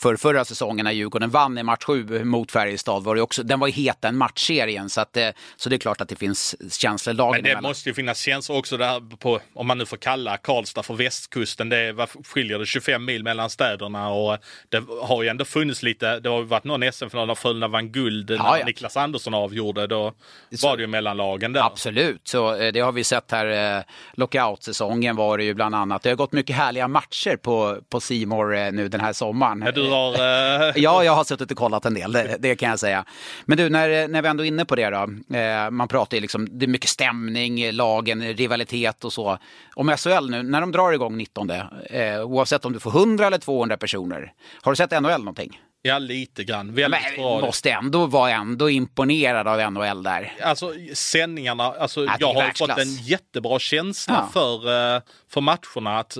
för förra säsongen när Djurgården vann i match sju mot Färjestad. Var det också, den var ju het den matchserien så, att, det- så det är klart att det finns känslor lagen Men det emellan. måste ju finnas känslor också där på, om man nu får kalla Karlstad för västkusten. Det är, skiljer det 25 mil mellan städerna och det har ju ändå funnits lite, det har ju varit någon SM-final där Frölunda vann guld när Ja, ja. Niklas Andersson avgjorde. Då Så- var det ju mellanlagen där. Absolut, så eh, det har vi sett här. eh, Lockout-säsongen var det ju bland annat. Det har gått mycket härliga matcher på, på More eh, nu den här sommaren. Ja, du har... eh, Ja, jag har suttit och kollat en del, det, det kan jag säga. Men du, när, när vi ändå är inne på det då. Eh, man pratar ju liksom, det är mycket stämning, lagen, rivalitet och så. Om SHL nu, när de drar igång 19, eh, oavsett om du får 100 eller 200 personer. Har du sett NHL någonting? Ja, lite grann. Väldigt Men måste ändå vara ändå imponerad av NHL där. Alltså sändningarna, alltså, Ja, jag har fått en jättebra känsla Ja. för, eh, för matcherna. Att,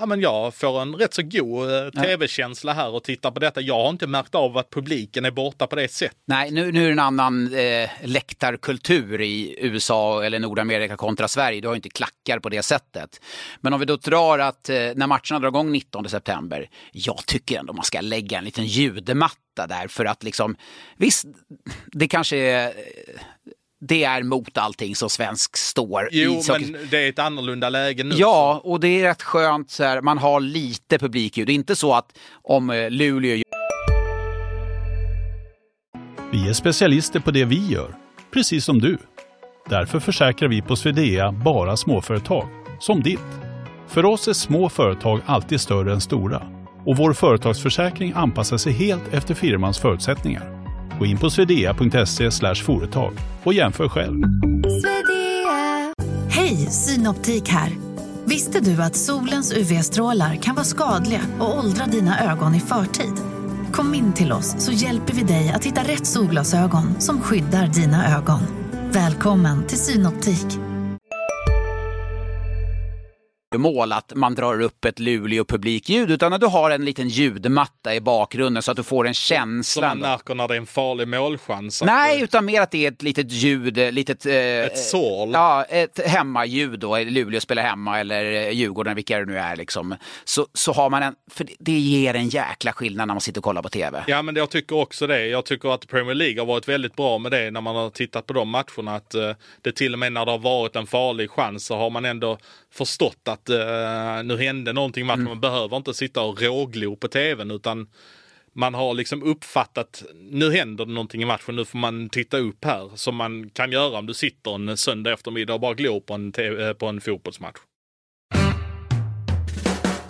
ja, men jag får en rätt så god eh, tv-känsla här och tittar på detta. Jag har inte märkt av att publiken är borta på det sättet. Nej, nu, nu är det en annan eh, läktarkultur i USA eller Nordamerika kontra Sverige. Du har inte klackar på det sättet. Men om vi då drar att eh, när matcherna drar igång 19 september, jag tycker ändå man ska lägga en liten ljudmatta där för att liksom, visst, det kanske är, det är mot allting som svensk står. Jo, Ishockey- men det är ett annorlunda läge nu. Ja, och det är rätt skönt så här, man har lite publikljud. Det är inte så att om eh, Luleå Vi är specialister på det vi gör, precis som du. Därför försäkrar vi på Swedea bara småföretag, som ditt. För oss är små företag alltid större än stora och vår företagsförsäkring anpassar sig helt efter firmans förutsättningar. Gå in på swedea.se företag och jämför själv. Hej, Synoptik här. Visste du att solens UV-strålar kan vara skadliga och åldra dina ögon i förtid? Kom in till oss så hjälper vi dig att hitta rätt solglasögon som skyddar dina ögon. Välkommen till Synoptik. Mål att man drar upp ett Luleå-publikljud utan att du har en liten ljudmatta i bakgrunden så att du får en Som känsla. man märker när det är en farlig målchans. Nej, eh, utan mer att det är ett litet ljud, eh, litet... Eh, Ett sorl. Ja, ett hemmaljud då. Luleå spelar hemma eller eh, Djurgården, vilka det nu är liksom. Så, så har man en... För det- det ger en jäkla skillnad när man sitter och kollar på tv. Ja, men jag tycker också det. Jag tycker att Premier League har varit väldigt bra med det när man har tittat på de matcherna. Att eh, det till och med när det har varit en farlig chans så har man ändå förstått att eh, nu hände någonting i matchen. Man behöver inte sitta och råglo på tvn utan man har liksom uppfattat, nu händer det någonting i matchen, nu får man titta upp här. Som man kan göra om du sitter en söndag eftermiddag och bara glor på en, TV, eh, på en fotbollsmatch.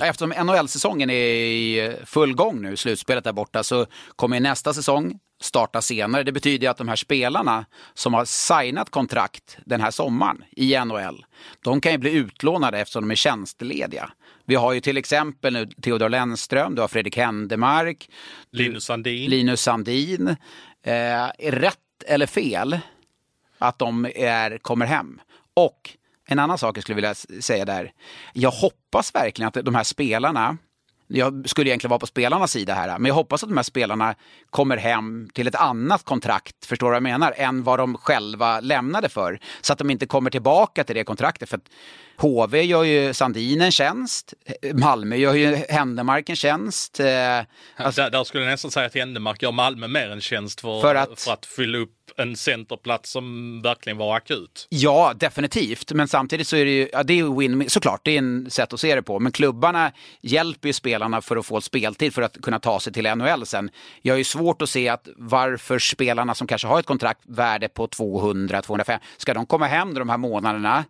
Eftersom NHL-säsongen är i full gång nu, slutspelet där borta, så kommer nästa säsong starta senare. Det betyder att de här spelarna som har signat kontrakt den här sommaren i NHL, de kan ju bli utlånade eftersom de är tjänstlediga. Vi har ju till exempel nu Theodor Lennström, du har Fredrik Händemark, Linus Sandin. Linus Sandin. Eh, är rätt eller fel att de är, kommer hem? Och en annan sak jag skulle vilja säga där. Jag hoppas verkligen att de här spelarna, jag skulle egentligen vara på spelarnas sida här, men jag hoppas att de här spelarna kommer hem till ett annat kontrakt, förstår du vad jag menar, än vad de själva lämnade för. Så att de inte kommer tillbaka till det kontraktet. För att HV gör ju Sandin en tjänst, Malmö gör ju Händemark en tjänst. Eh, alltså- där, där skulle jag nästan säga att Händemark gör Malmö mer en tjänst för, För att- för att fylla upp en centerplats som verkligen var akut. Ja, definitivt. Men samtidigt så är det ju, ja, det är ju win såklart, det är en sätt att se det på. Men klubbarna hjälper ju spelarna för att få speltid för att kunna ta sig till NHL sen. Jag har ju svårt att se att varför spelarna som kanske har ett kontrakt värde på 200-205, ska de komma hem de här månaderna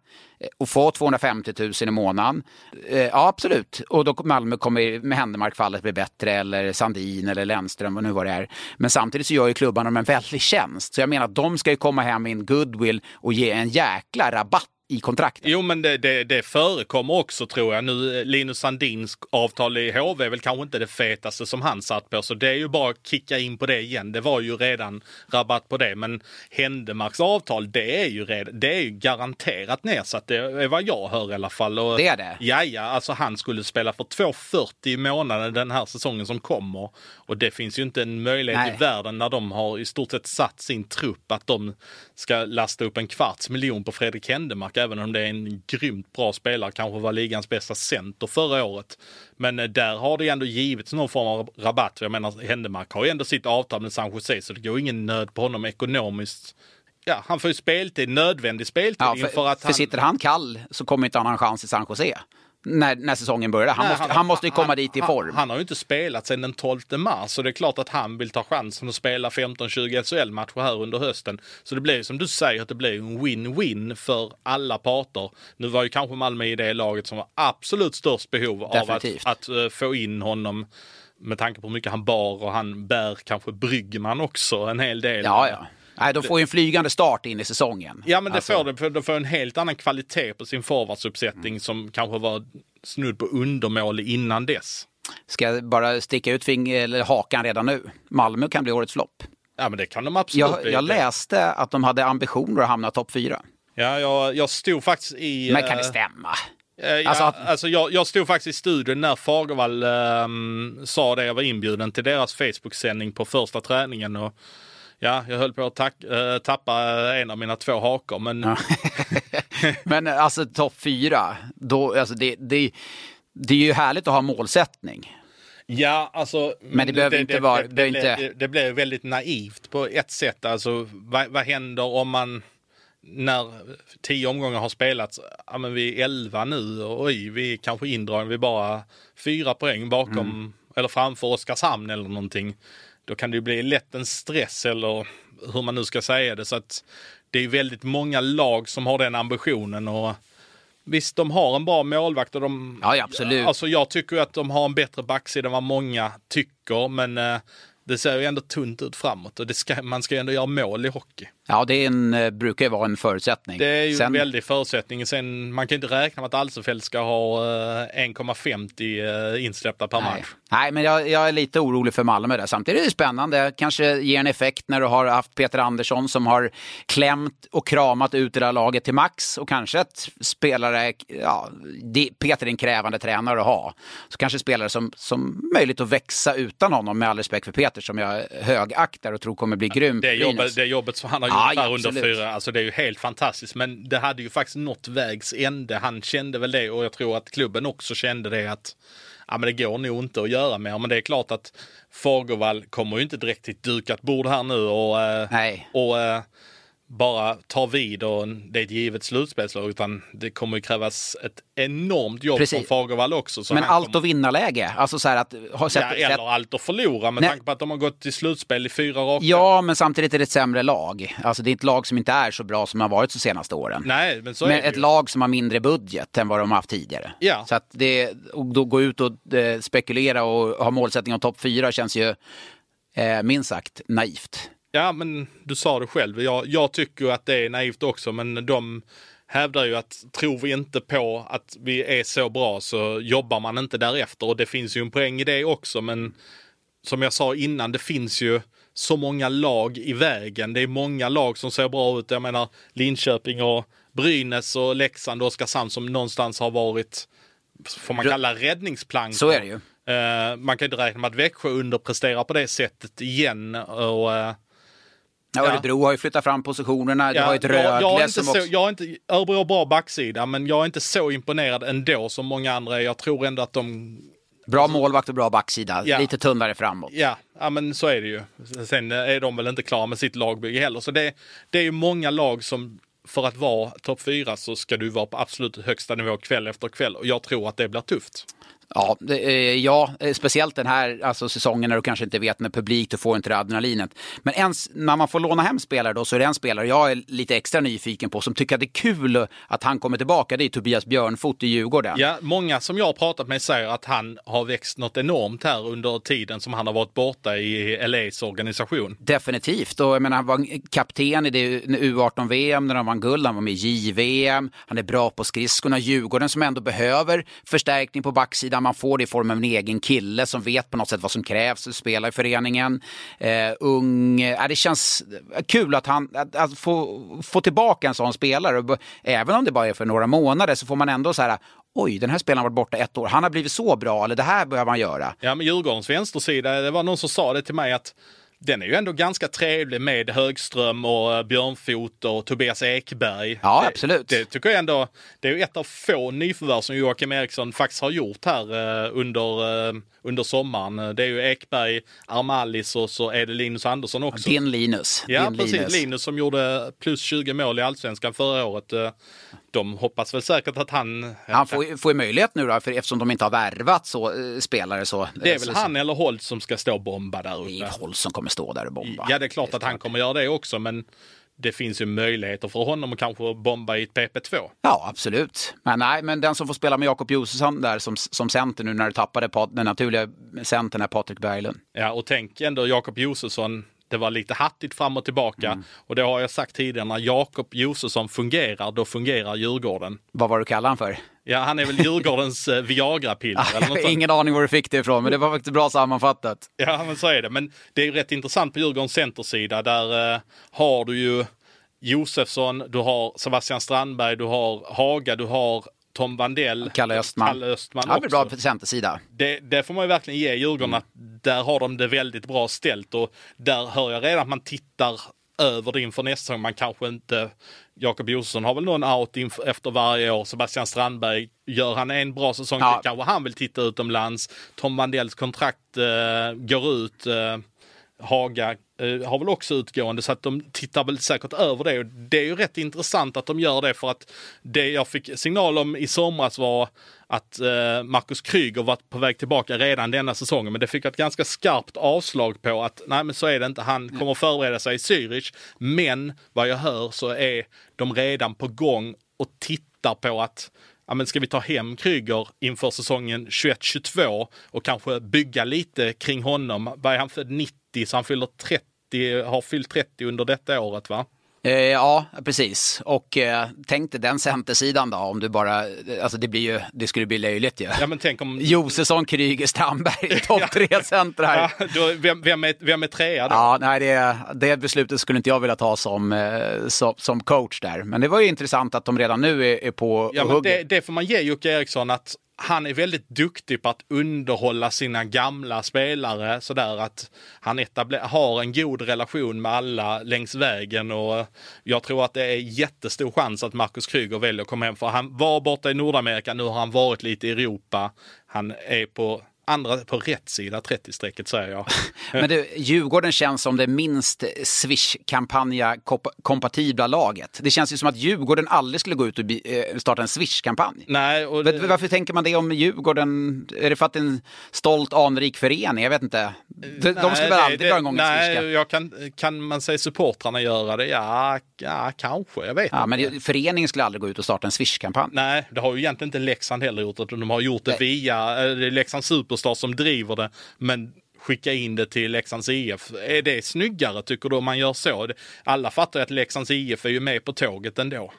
och få 250 000 i månaden? Eh, Ja, absolut. Och då Malmö kommer med Händemark-fallet bli bättre, eller Sandin eller Lennström, och nu vad det är. Men samtidigt så gör ju klubbarna dem en väldig tjänst. Så jag menar att de ska ju komma hem i en goodwill och ge en jäkla rabatt i kontraktet. Jo, men det, det, det förekommer också tror jag. Nu Linus Sandins avtal i HV är väl kanske inte det fetaste som han satt på, så det är ju bara att kicka in på det igen. Det var ju redan rabatt på det, men Händemarks avtal, det är ju, redan, det är ju garanterat nedsatt. Det är vad jag hör i alla fall. Och, Det är det? Ja, ja, alltså han skulle spela för 2,40 i månaden den här säsongen som kommer. Och det finns ju inte en möjlighet Nej. i världen när de har i stort sett satt sin trupp att de ska lasta upp en kvarts miljon på Fredrik Händemark, även om det är en grymt bra spelare, kanske var ligans bästa center förra året. Men eh, där har det ändå givits någon form av rabatt. Jag menar, Händemark har ju ändå sitt avtal med San Jose, så det går ingen nöd på honom ekonomiskt. Ja, han får ju speltid, nödvändig speltid Ja, inför för, att för han... sitter han kall så kommer inte han ha en chans i San Jose. När, när säsongen börjar. Han, Nej, måste, han, måste ju komma dit i han- form. Han har ju inte spelat sedan den 12 mars så det är klart att han vill ta chansen att spela 15-20 SHL-matcher här under hösten. Så det blir ju som du säger att det blir en win-win för alla parter. Nu var ju kanske Malmö i det laget som var absolut störst behov av att, Definitivt. att eh, få in honom med tanke på hur mycket han bar och han bär kanske Bryggman också en hel del. Ja, ja. Nej, de får ju en flygande start in i säsongen. Ja men det Alltså, får de, för de får en helt annan kvalitet på sin forwardsuppsättning som kanske var snudd på undermålig innan dess. Ska jag bara sticka ut fing eller hakan redan nu? Malmö kan bli årets flopp. Ja, men det kan de absolut Jag, jag läste att de hade ambitioner att hamna topp fyra. Ja, jag, jag stod faktiskt i... Men kan det eh, stämma? Eh, Ja, Alltså alltså, att- jag, jag stod faktiskt i studion när Fagervall ehm, sa det. Jag var inbjuden till deras Facebook-sändning på första träningen. Och, ja, jag höll på att tack, eh, tappa en av mina två hakor. Men Men alltså topp fyra, då, alltså det, det, det är ju härligt att ha målsättning. Ja, alltså. Men det behöver inte vara- Det, det det, behöver blev- inte- det, det blev väldigt naivt på ett sätt. Alltså, vad, vad händer om man när tio omgångar har spelats, ja men vi är elva nu och oj, vi är kanske indragna, vi är bara fyra poäng bakom Mm. eller framför Oskarshamn eller någonting. Då kan det ju bli lätt en stress eller hur man nu ska säga det. Så att det är väldigt många lag som har den ambitionen och Visst, de har en bra målvakt och de... Ja, ja, absolut. Alltså jag tycker att de har en bättre backsida än vad många tycker, men eh, det ser ju ändå tunt ut framåt och det ska, man ska ju ändå göra mål i hockey. Ja, det en, eh, brukar ju vara en förutsättning. Det är ju Sen- en väldig förutsättning. Sen, man kan inte räkna med att Alsefeld ska ha eh, 1,50 eh, insläppta per Nej. match. Nej, men jag, jag är lite orolig för Malmö där. Samtidigt är det spännande. Kanske ger en effekt när du har haft Peter Andersson som har klämt och kramat ut det där laget till max och kanske ett spelare, ja, Peter är en krävande tränare att ha. Så kanske spelare som, som möjligt att växa utan honom med all respekt för Peter som jag högaktar och tror kommer bli grym. Det jobbet, det jobbet som han har gjort Ja, under fyra, alltså det är ju helt fantastiskt. Men det hade ju faktiskt nått vägs ände. Han kände väl det och jag tror att klubben också kände det att ja, men det går nog inte att göra mer. Men det är klart att Fagervall kommer ju inte direkt till ett dukat bord här nu och, eh, Nej. och eh, bara tar vid och det är ett givet slutspelslag. Utan det kommer krävas ett enormt jobb Precis. från Fagervall också. Så Men allt kommer- att vinna-läge. Alltså så att... Sett, Ja, sett, eller allt att förlora med Nej. tanke på att de har gått till slutspel i fyra raka. ja, men samtidigt är det ett sämre lag. Alltså det är ett lag som inte är så bra som har varit de senaste åren. Nej, men så är Men det ett ju. lag som har mindre budget än vad de har haft tidigare. Ja. Så att det, och då gå ut och eh, spekulera och ha målsättning om topp fyra känns ju eh, minst sagt naivt. Ja, men du sa det själv. Jag, jag tycker att det är naivt också, men de hävdar ju att tror vi inte på att vi är så bra så jobbar man inte därefter. Och det finns ju en poäng i det också, men som jag sa innan, det finns ju så många lag i vägen. Det är många lag som ser bra ut. Jag menar Linköping och Brynäs och Leksand och Oskarshamn som någonstans har varit, får man kalla räddningsplank. Så är det ju. Eh, man kan inte räkna med att Växjö underpresterar på det sättet igen. Och, eh, Ja, Ja. Örebro har ju flyttat fram positionerna. du har ju ett jag, jag, Rögle inte som så, också... jag inte, Örebro har bra backsida, men jag är inte så imponerad ändå som många andra är. Jag tror ändå att de... Bra målvakt och bra backsida. Ja. Lite tunnare framåt. Ja, ja, men så är det ju. Sen är de väl inte klara med sitt lagbygge heller. Så det, det är ju många lag som, för att vara topp fyra så ska du vara på absolut högsta nivå kväll efter kväll. Och jag tror att det blir tufft. Ja, det, eh, ja, eh, speciellt den här alltså, säsongen när du kanske inte vet med publik, du får inte det adrenalinet. Men ens, när man får låna hem spelare då så är det en spelare jag är lite extra nyfiken på som tycker att det är kul att han kommer tillbaka. Det är Tobias Björnfot i Djurgården. Ja, många som jag har pratat med säger att han har växt något enormt här under tiden som han har varit borta i LAs organisation. Definitivt. Och jag menar, han var kapten i det U18-VM när de vann guld. Han var med i JVM. Han är bra på skridskorna. Djurgården som ändå behöver förstärkning på backsidan. Man får det i form av en egen kille som vet på något sätt vad som krävs att spela i föreningen. Eh, ung. Eh, det känns kul att, han, att, att få, få tillbaka en sån spelare. Även om det bara är för några månader så får man ändå så här Oj, den här spelaren har varit borta ett år. Han har blivit så bra, eller det här behöver han göra. Ja, men Djurgårdens vänstersida, det var någon som sa det till mig att den är ju ändå ganska trevlig med Högström och eh, Björnfot och Tobias Ekberg. Ja, Det- absolut. Det, tycker jag ändå, det är ju ett av få nyförvärv som Joakim Eriksson faktiskt har gjort här eh, under, eh, under sommaren. Det är ju Ekberg, Armalis och så är det Linus Andersson också. Din Linus. Ja, Din precis. Linus. Linus som gjorde plus 20 mål i allsvenskan förra året. Eh, De hoppas väl säkert att han... Han får, får ju möjlighet nu då, för eftersom de inte har värvat så, eh, spelare så... Det är väl så, han eller Holt som ska stå och bomba där Det är uppe. Holt som kommer stå där och bomba. Ja, det är klart att han kommer göra det också, men det finns ju möjligheter för honom att kanske bomba i ett PP2. Ja, absolut. Men nej, men den som får spela med Jakob Josefsson där som, som center nu när du tappade Pat, den naturliga centern är Patrik Berglund. Ja, och tänk ändå Jakob Josefsson. Det var lite hattigt fram och tillbaka. Mm. Och det har jag sagt tidigare, när Jakob Josefsson fungerar, då fungerar Djurgården. Vad var du kallade han för? Ja, han är väl Djurgårdens eh, Viagra-piller sånt. Ingen aning var du fick det ifrån, men det var faktiskt bra sammanfattat. Ja, men så är det. Men det är rätt intressant på Djurgårdens centersida. Där eh, har du ju Josefsson, du har Sebastian Strandberg, du har Haga, du har Tom Vandell. Kalle Östman. Kalle Östman Ja, också. bra på centersida. Det, det får man ju verkligen ge Djurgården att där har de det väldigt bra ställt och där hör jag redan att man tittar över det inför nästa säsong. Man kanske inte... Jakob Josefsson har väl någon out inför, efter varje år. Sebastian Strandberg, gör han en bra säsong Ja. kanske han vill titta utomlands. Tom Wandells kontrakt eh, går ut. Eh, Haga eh, har väl också utgående så att de tittar väl säkert över det. Och det är ju rätt intressant att de gör det för att det jag fick signal om i somras var att eh, Marcus Kryger var på väg tillbaka redan denna säsongen. Men det fick ett ganska skarpt avslag på att nej men så är det inte. Han kommer förbereda sig i Zürich. Men vad jag hör så är de redan på gång och tittar på att ja, men ska vi ta hem Kryger inför säsongen 21-22 och kanske bygga lite kring honom. Vad är han född 90 så han fyller 30, har fyllt 30 under detta året va? Eh, ja, precis. Och eh, tänk dig den centersidan då, om du bara, alltså det blir ju, det skulle bli löjligt ju. Ja men tänk om... Josefsson, Kryger, Strandberg, topp tre centrar. Ja, då, vem, vem, är, vem är trea då? Ja, nej, det, det beslutet skulle inte jag vilja ta som, eh, som, som coach där. Men det var ju intressant att de redan nu är, är på Ja, men hugger. det, det får man ge Jocke Eriksson att han är väldigt duktig på att underhålla sina gamla spelare sådär att han etabler- har en god relation med alla längs vägen och jag tror att det är jättestor chans att Marcus Kryger väljer att komma hem för han var borta i Nordamerika, nu har han varit lite i Europa. Han är på andra, på rätt sida 30-strecket säger jag. Men du, Djurgården känns som det minst Swish-kampanja-kompatibla laget. Det känns ju som att Djurgården aldrig skulle gå ut och eh, starta en Swish-kampanj. Nej, och Vet- Varför tänker man det om Djurgården? Är det för att det är en stolt, anrik förening? Jag vet inte. De, de skulle väl det- aldrig det- dra igång en Nej, Swish-kampanj? jag kan, kan man säga supportrarna göra det? Ja, ja kanske. Jag vet Ja, inte. men det- föreningen skulle aldrig gå ut och starta en Swish-kampanj. Nej, det har ju egentligen inte Leksand heller gjort. Utan de har gjort det Nej. via eh, det Leksand Superstar som driver det. Men skicka in det till Leksands IF. Är det snyggare tycker du om man gör så? Alla fattar ju att Leksands IF är ju med på tåget ändå.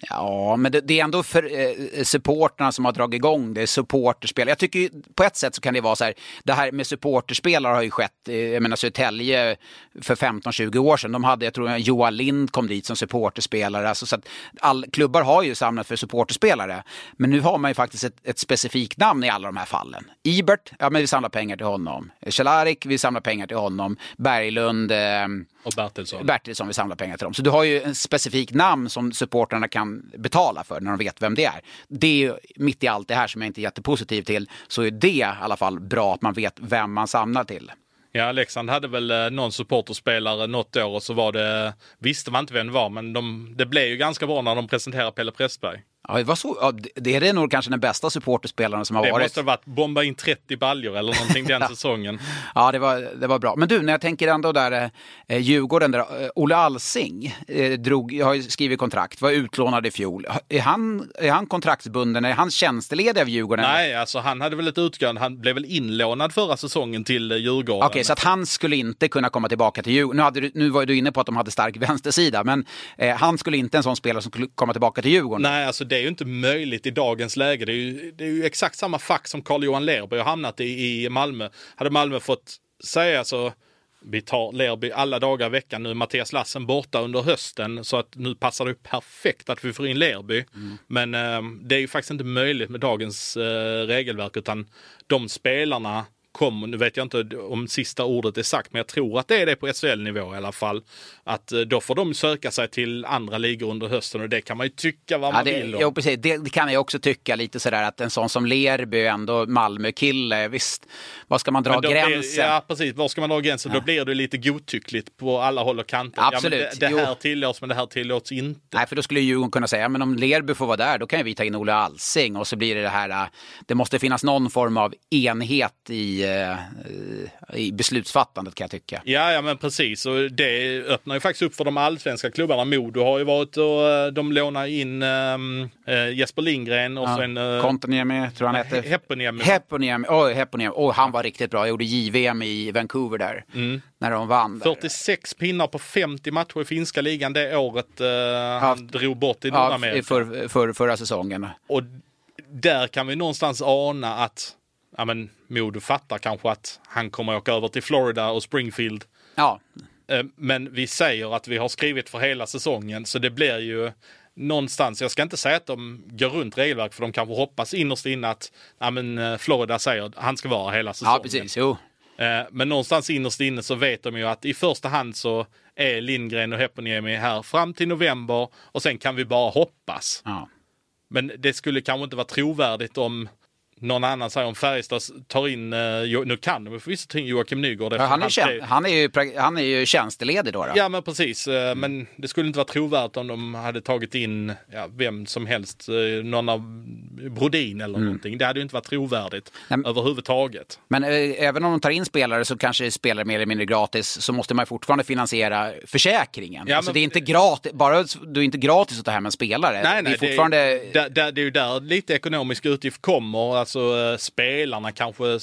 Ja, men det, det är ändå för eh, supporterna som har dragit igång det, supporterspel. Jag tycker ju, på ett sätt så kan det vara så här, det här med supporterspelare har ju skett, eh, jag menar Södertälje för 15-20 år sedan, de hade, jag tror Johan Lind kom dit som supporterspelare, alltså så att all, klubbar har ju samlat för supporterspelare. Men nu har man ju faktiskt ett, ett specifikt namn i alla de här fallen. Ibert, ja men vi samlar pengar till honom. Cehlárik, vi samlar pengar till honom. Berglund, eh, Och Bertilsson. Bertilsson vill samla pengar till dem. Så du har ju en specifik namn som supportrarna kan betala för när de vet vem det är. Det är ju, mitt i allt det här som jag inte är jättepositiv till, så är det i alla fall bra att man vet vem man samlar till. Ja, Leksand hade väl eh, någon supporterspelare något år och så var det, visste man inte vem det var, men de, det blev ju ganska bra när de presenterade Pelle Pressberg. Ja, det, var så, ja, det- det är det nog kanske den bästa supporterspelaren som har Det varit. måste ha varit bomba in 30 baljor eller någonting den säsongen. Ja, det var, det var bra. Men du, när jag tänker ändå där eh, Djurgården, där, eh, Olle Alsing eh, drog, jag har ju skrivit kontrakt, var utlånad i fjol. Är han, är han kontraktsbunden? Är han tjänsteledig av Djurgården? Nej, alltså han hade väl ett utgående. Han blev väl inlånad förra säsongen till eh, Djurgården. Okej, så att han skulle inte kunna komma tillbaka till Djurgården. Nu, hade du, nu var du inne på att de hade stark vänstersida, men eh, han skulle inte en sån spelare som skulle komma tillbaka till Djurgården. Nej, alltså det är ju inte möjligt i dagens läge. Det är ju, det är ju exakt samma fack som Carl-Johan Lerby har hamnat i i Malmö. Hade Malmö fått säga så, vi tar Lerby alla dagar i veckan nu, Mattias Lassen borta under hösten, så att nu passar det perfekt att vi får in Lerby. Men eh, det är ju faktiskt inte möjligt med dagens eh, regelverk, utan de spelarna kommer, nu vet jag inte om sista ordet är sagt, men jag tror att det är det på SHL-nivå i alla fall. Att eh, då får de söka sig till andra ligor under hösten och det kan man ju tycka vad Ja, man det, vill om. jo, precis. Det, det kan jag också tycka lite sådär att en sån som Lerby ändå Malmö-kille. Visst, var ska man dra gränsen? Blir, ja, precis. Var ska man dra gränsen? Då blir det lite godtyckligt på alla håll och kanter. Absolut. Ja, det, det här tillåts, men det här tillåts inte. Nej, för då skulle Djurgården kunna säga, men om Lerby får vara där, då kan ju vi ta in Olle Alsing och så blir det det här, äh, det måste finnas någon form av enhet i, eh, i beslutsfattandet kan jag tycka. Ja, ja men precis. Och det öppnar ju faktiskt upp för de allsvenska klubbarna. Modo har ju varit och eh, de lånar in äh, Jesper Lindgren och Ja. sen... Kontaniemi tror jag han hette. Heponiemi. Heponiemi. Oj, Heponiemi. Oj, han var riktigt bra. Jag gjorde JVM i Vancouver där. När de vann. Där. 46 pinnar på 50 matcher i finska ligan det året eh, han drog bort i Ja, Nordamerika. för, för, förra säsongen. Och där kan vi någonstans ana att ja, men, Modo fattar kanske att han kommer åka över till Florida och Springfield. Ja, Eh, Men vi säger att vi har skrivit för hela säsongen så det blir ju någonstans, jag ska inte säga att de går runt regelverk för de kanske hoppas innerst inne att ja, men, eh, Florida säger att han ska vara hela säsongen. ja precis. Jo. Eh, Men någonstans innerst inne så vet de ju att i första hand så är Lindgren och Heponiemi här fram till november och sen kan vi bara hoppas. Ja. Men det skulle kanske inte vara trovärdigt om någon annan säger om Färjestad tar in, eh, nu kan de förvisso ta in Joakim Nygård. Ja, Han, är tjän- han, är ju, han är ju tjänsteledig då. då. Ja men precis, eh, men det skulle inte vara trovärdigt om de hade tagit in ja, vem som helst, eh, någon av Brodin eller någonting. Det hade ju inte varit trovärdigt Nej, men- överhuvudtaget. Men även om de tar in spelare så kanske det spelar mer eller mindre gratis så måste man fortfarande finansiera försäkringen. Ja, alltså, men- det är inte gratis, bara du är inte gratis att ta hem en spelare. Nej, nej, det är fortfarande... det, där, det är ju där lite ekonomisk utgift kommer. Alltså eh, spelarna kanske,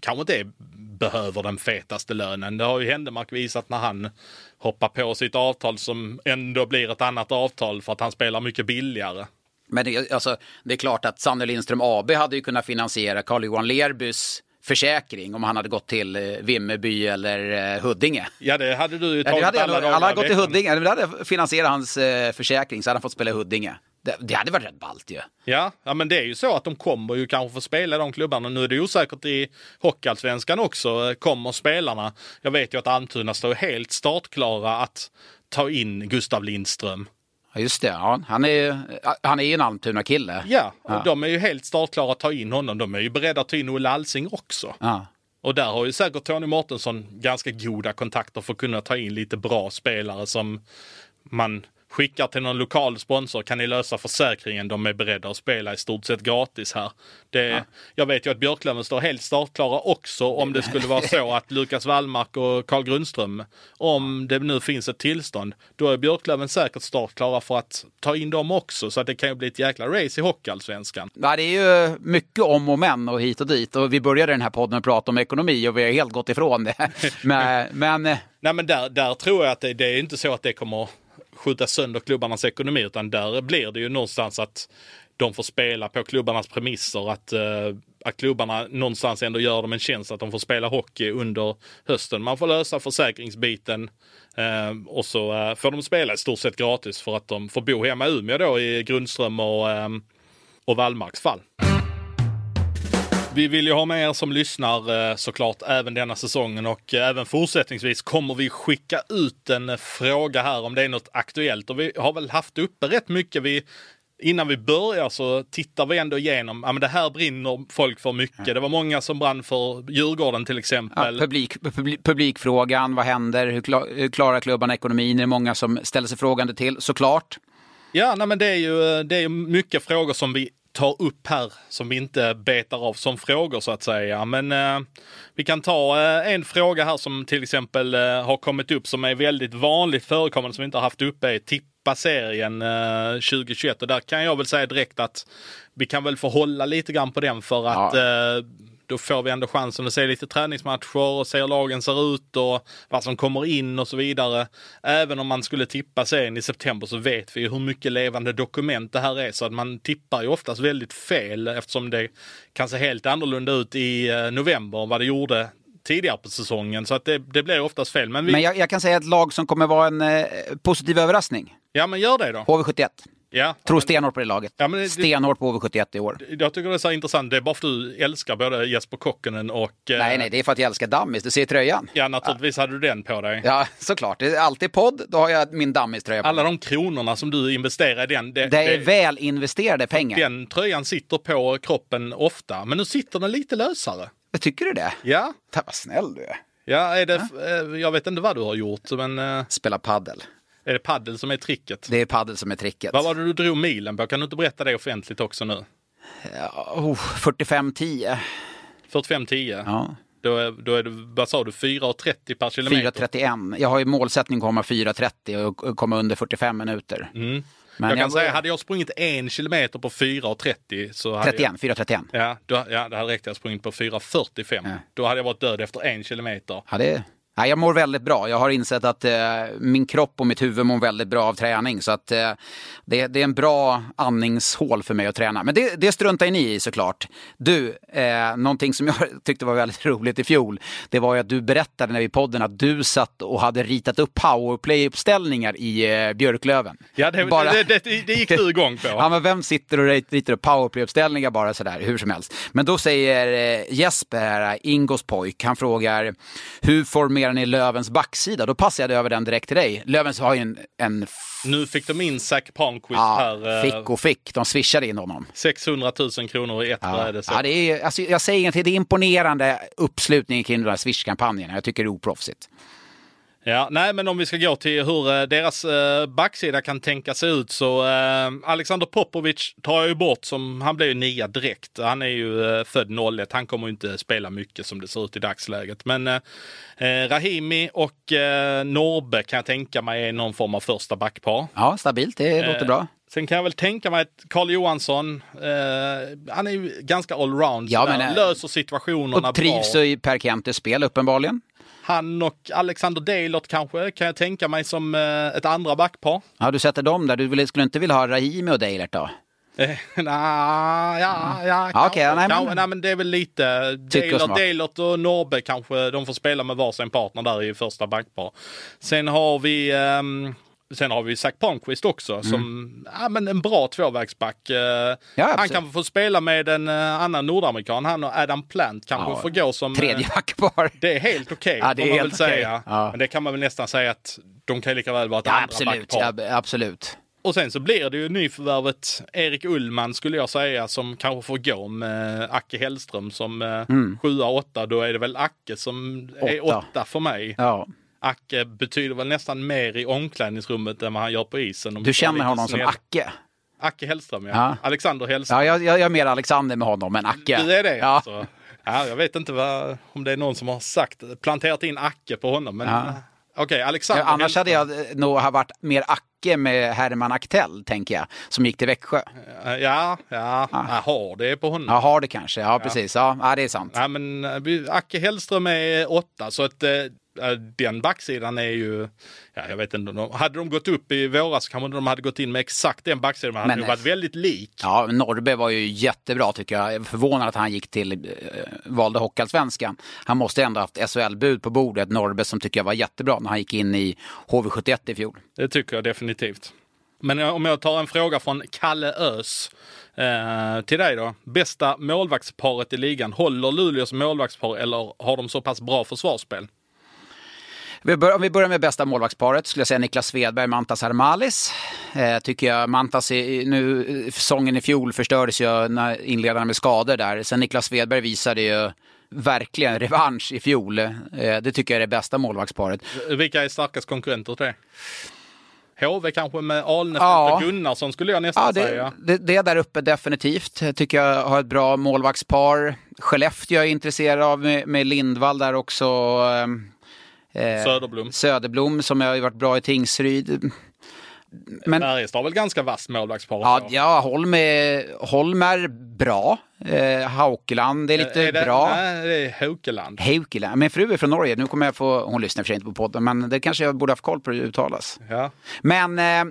kanske inte behöver den fetaste lönen. Det har ju Händemark visat när han hoppar på sitt avtal som ändå blir ett annat avtal för att han spelar mycket billigare. Men det, alltså, det är klart att Sanne Lindström AB hade ju kunnat finansiera Carl-Johan Lerbys försäkring om han hade gått till eh, Vimmerby eller eh, Huddinge. Ja, det hade du ju Ja, tagit det hade, alla dagar alla gått till. Huddinge, det hade finansierat hans försäkring så hade han fått spela i Huddinge. Det, det hade varit rätt ballt ju. Ja, ja, men det är ju så att de kommer ju kanske få spela i de klubbarna. Nu är det osäkert i Hockeyallsvenskan också. Eh, Kommer spelarna? Jag vet ju att Almtuna står helt startklara att ta in Gustav Lindström. Ja, just det, ja. han, är, ju- han är en Almtuna-kille. Ja, och de är ju helt startklara att ta in honom. De är ju beredda att ta in Olle Alsing också. Ja. Och där har ju säkert Tony Mårtensson ganska goda kontakter för att kunna ta in lite bra spelare som man skickar till någon lokal sponsor. Kan ni lösa försäkringen? De är beredda att spela i stort sett gratis här. Det, Jag vet ju att Björklöven står helt startklara också om det skulle vara så att Lukas Wallmark och Carl Grundström, om det nu finns ett tillstånd, då är Björklöven säkert startklara för att ta in dem också. Så att det kan ju bli ett jäkla race i Hockeyallsvenskan. Ja, det är ju mycket om och men och hit och dit. Och vi började den här podden att prata om ekonomi och vi har helt gått ifrån det. men, men Nej men där, där tror jag att det, det är inte så att det kommer skjuta sönder klubbarnas ekonomi utan där blir det ju någonstans att de får spela på klubbarnas premisser. Att, eh, att klubbarna någonstans ändå gör dem en tjänst att de får spela hockey under hösten. Man får lösa försäkringsbiten eh, och så eh, får de spela i stort sett gratis för att de får bo hemma i Umeå då i Grundström och, och Wallmarks fall. Vi vill ju ha med er som lyssnar eh, såklart även denna säsongen och eh, även fortsättningsvis kommer vi skicka ut en eh, fråga här om det är något aktuellt och vi har väl haft uppe rätt mycket. Vi, innan vi börjar så tittar vi ändå igenom, ja men det här brinner folk för mycket. Det var många som brann för Djurgården till ja, exempel. publik, publik, publikfrågan, vad händer? Hur, klar, hur klarar klubbarna ekonomin? Det är många som ställer sig frågande till, såklart. Ja, nej, men det är ju det är ju mycket frågor som vi tar upp här som vi inte betar av som frågor så att säga. Men eh, vi kan ta eh, en fråga här som till exempel eh, har kommit upp som är väldigt vanligt förekommande som vi inte har haft uppe är tippa serien eh, 2021 och där kan jag väl säga direkt att vi kan väl få hålla lite grann på den för att eh, då får vi ändå chansen att se lite träningsmatcher och se hur lagen ser ut och vad som kommer in och så vidare. Även om man skulle tippa serien i september så vet vi ju hur mycket levande dokument det här är så att man tippar ju oftast väldigt fel eftersom det kan se helt annorlunda ut i eh, november än vad det gjorde tidigare på säsongen. Så att det, det blir oftast fel. Men, vi, Men jag, jag kan säga ett lag som kommer vara en eh, positiv överraskning. ja men gör det då. HV71. Ja. Tror stenhårt på det laget. Ja, det- Stenhårt på HV71 i år. Jag tycker det är så intressant. Det är bara för att du älskar både Jesper Kokkonen och... eh, Nej, nej, det är för att jag älskar Dammis. Du ser tröjan. Ja, naturligtvis hade du den på dig. Ja, såklart. Det är alltid podd, då har jag min Dammis-tröja på Alla mig. de kronorna som du investerar i den. Det, Det är det- väl investerade pengar. Den tröjan sitter på kroppen ofta, men nu sitter den lite lösare. Tycker du det? Ja, Ta, vad snäll du är. ja är det, eh, jag vet inte vad du har gjort, men eh, Spela paddel. Är det paddel som är tricket? Det är paddel som är tricket. Vad var det du drog milen på? Kan du inte berätta det offentligt också nu? Oh, 45-10. 45-10? Ja. Då är, då är det, vad sa du, 4,30 per kilometer? 4.31. Jag har ju målsättning att komma 4.30 och komma under 45 minuter. Mm. Men jag kan säga, hade jag sprungit en kilometer på 4.30 så hade 31, 4.31. Jag, ja, då, ja, det hade räckt att sprungit på 4.45. Ja. Då hade jag varit död efter en kilometer. Ja, det, ja, jag mår väldigt bra. Jag har insett att eh, min kropp och mitt huvud mår väldigt bra av träning. Så att, eh, det, det är en bra andningshål för mig att träna. Men det, det struntar ni i såklart. Du, eh, någonting som jag tyckte var väldigt roligt i fjol, det var ju att du berättade när vi podden att du satt och hade ritat upp powerplay-uppställningar i eh, Björklöven. Ja, det, Bara- det, det, gick du igång på. Ja, men vem sitter och ritar upp powerplay-uppställningar bara sådär, hur som helst. Men då säger eh, Jesper, Ingos pojk, han frågar hur formerar ni Lövens backsida? Då passar jag över den direkt till dig. Lövens har ju en, en Nu fick de in Zach Palmquist ja, här. eh, fick och fick, de swishade in honom. 600 000 kronor i ett Ja, bräde. ja, det är, alltså, jag säger ingenting, det är imponerande uppslutning kring de här Swish-kampanjerna. Jag tycker det är oproffsigt. Ja, nej, men om vi ska gå till hur eh, deras eh, backsida kan tänka sig ut så eh, Alexander Popovic tar jag ju bort som, han blev ju nia direkt. Han är ju eh, född 01, han kommer inte spela mycket som det ser ut i dagsläget. Men eh, eh, Rahimi och eh, Norbe kan jag tänka mig är någon form av första backpar. Ja, stabilt, det låter bra. Sen kan jag väl tänka mig att Carl Johansson, eh, han är ju ganska allround. Ja, men, löser situationerna Och trivs bra. i Per Kentes spel uppenbarligen. Han och Alexander Deilert kanske kan jag tänka mig som eh, ett andra backpar. Ja, du sätter dem där. Du skulle inte vilja ha Rahimi och Deilert då? Eh, nah, ja, ja, Ja, kanske, okej, nej, men- nej, men det är väl lite... Och Deilert, och Norbe kanske, de får spela med varsin partner där i första backpar. Sen har vi... ehm, Sen har vi Zach Palmquist också som ja, men en bra tvåvägsback. Eh, han absolut. kan få spela med en eh, annan nordamerikan. Han och Adam Plant kanske Ja, får gå som... eh, Tredje backpar. Det är helt okej, Ja, det är man helt okej. säga. Ja. Men det kan man väl nästan säga att de kan lika väl vara ett Ja, andra absolut. backpar. Ja, absolut. Och sen så blir det ju nyförvärvet Erik Ullman skulle jag säga som kanske får gå med Acke Hellström som sjua, åtta. Då är det väl Acke som är Mm. Åtta. åtta för mig. Ja. Acke betyder väl nästan mer i omklädningsrummet än vad han gör på isen. Du känner honom som. Acke? Acke Hellström, ja. Ja. Alexander Hellström. Ja, jag, jag, är mer Alexander med honom än Acke. Du är det Ja. alltså? Ja, jag vet inte vad, om det är någon som har sagt, planterat in Acke på honom. Men Ja. eh, okej, Alexander Ja, annars hade Hellström. jag nog ha varit mer Acke med Herman Aktell, tänker jag, som gick till Växjö. Eh, Ja, ja, jag har det på honom. Ja, har det kanske. Ja, precis. Ja, ja det är sant. Ja, men eh, Acke Hellström är åtta, så att eh, eh, den backsidan är ju, ja, jag vet inte, de, hade de gått upp i våras kanske de hade gått in med exakt den backsidan, men hade Men, ju varit väldigt lik. Ja, Norrbe var ju jättebra tycker jag. Jag förvånad att han gick till, eh, valde Hockeyallsvenskan. Han måste ändå haft SHL-bud på bordet, Norrbe som tycker jag var jättebra när han gick in i HV71 i fjol. Det tycker jag definitivt. Men eh, om jag tar en fråga från Kalle Ös eh, till dig då. Bästa målvaktsparet i ligan, håller Luleås målvaktspar eller har de så pass bra försvarsspel? Vi bör, om vi börjar med bästa målvaktsparet skulle jag säga Niklas Svedberg, Mantas Armalis. Eh, tycker jag Mantas, i, nu, säsongen i fjol förstördes ju när inledarna med skador där. Sen Niklas Svedberg visade ju verkligen revansch i fjol. Eh, det tycker jag är det bästa målvaktsparet. Vilka är starkast konkurrenter till det? HV kanske med Alnefelt Ja. och Gunnarsson skulle jag nästan Ja, det, säga. det, det där uppe definitivt. Tycker jag har ett bra målvaktspar. Skellefteå är jag intresserad av med, med Lindvall där också. Eh, Söderblom. Söderblom som har ju varit bra i Tingsryd. Men Färjestad har väl ganska vasst målvaktspar. ja, ja Holm, är, Holm är bra. Eh, Haukeland är lite Är det, bra. Nej, det är Haukeland. Haukeland. Min fru är från Norge. Nu kommer jag få, hon lyssnar för sig inte på podden, men det kanske jag borde haft koll på hur det uttalas. Ja. Men eh,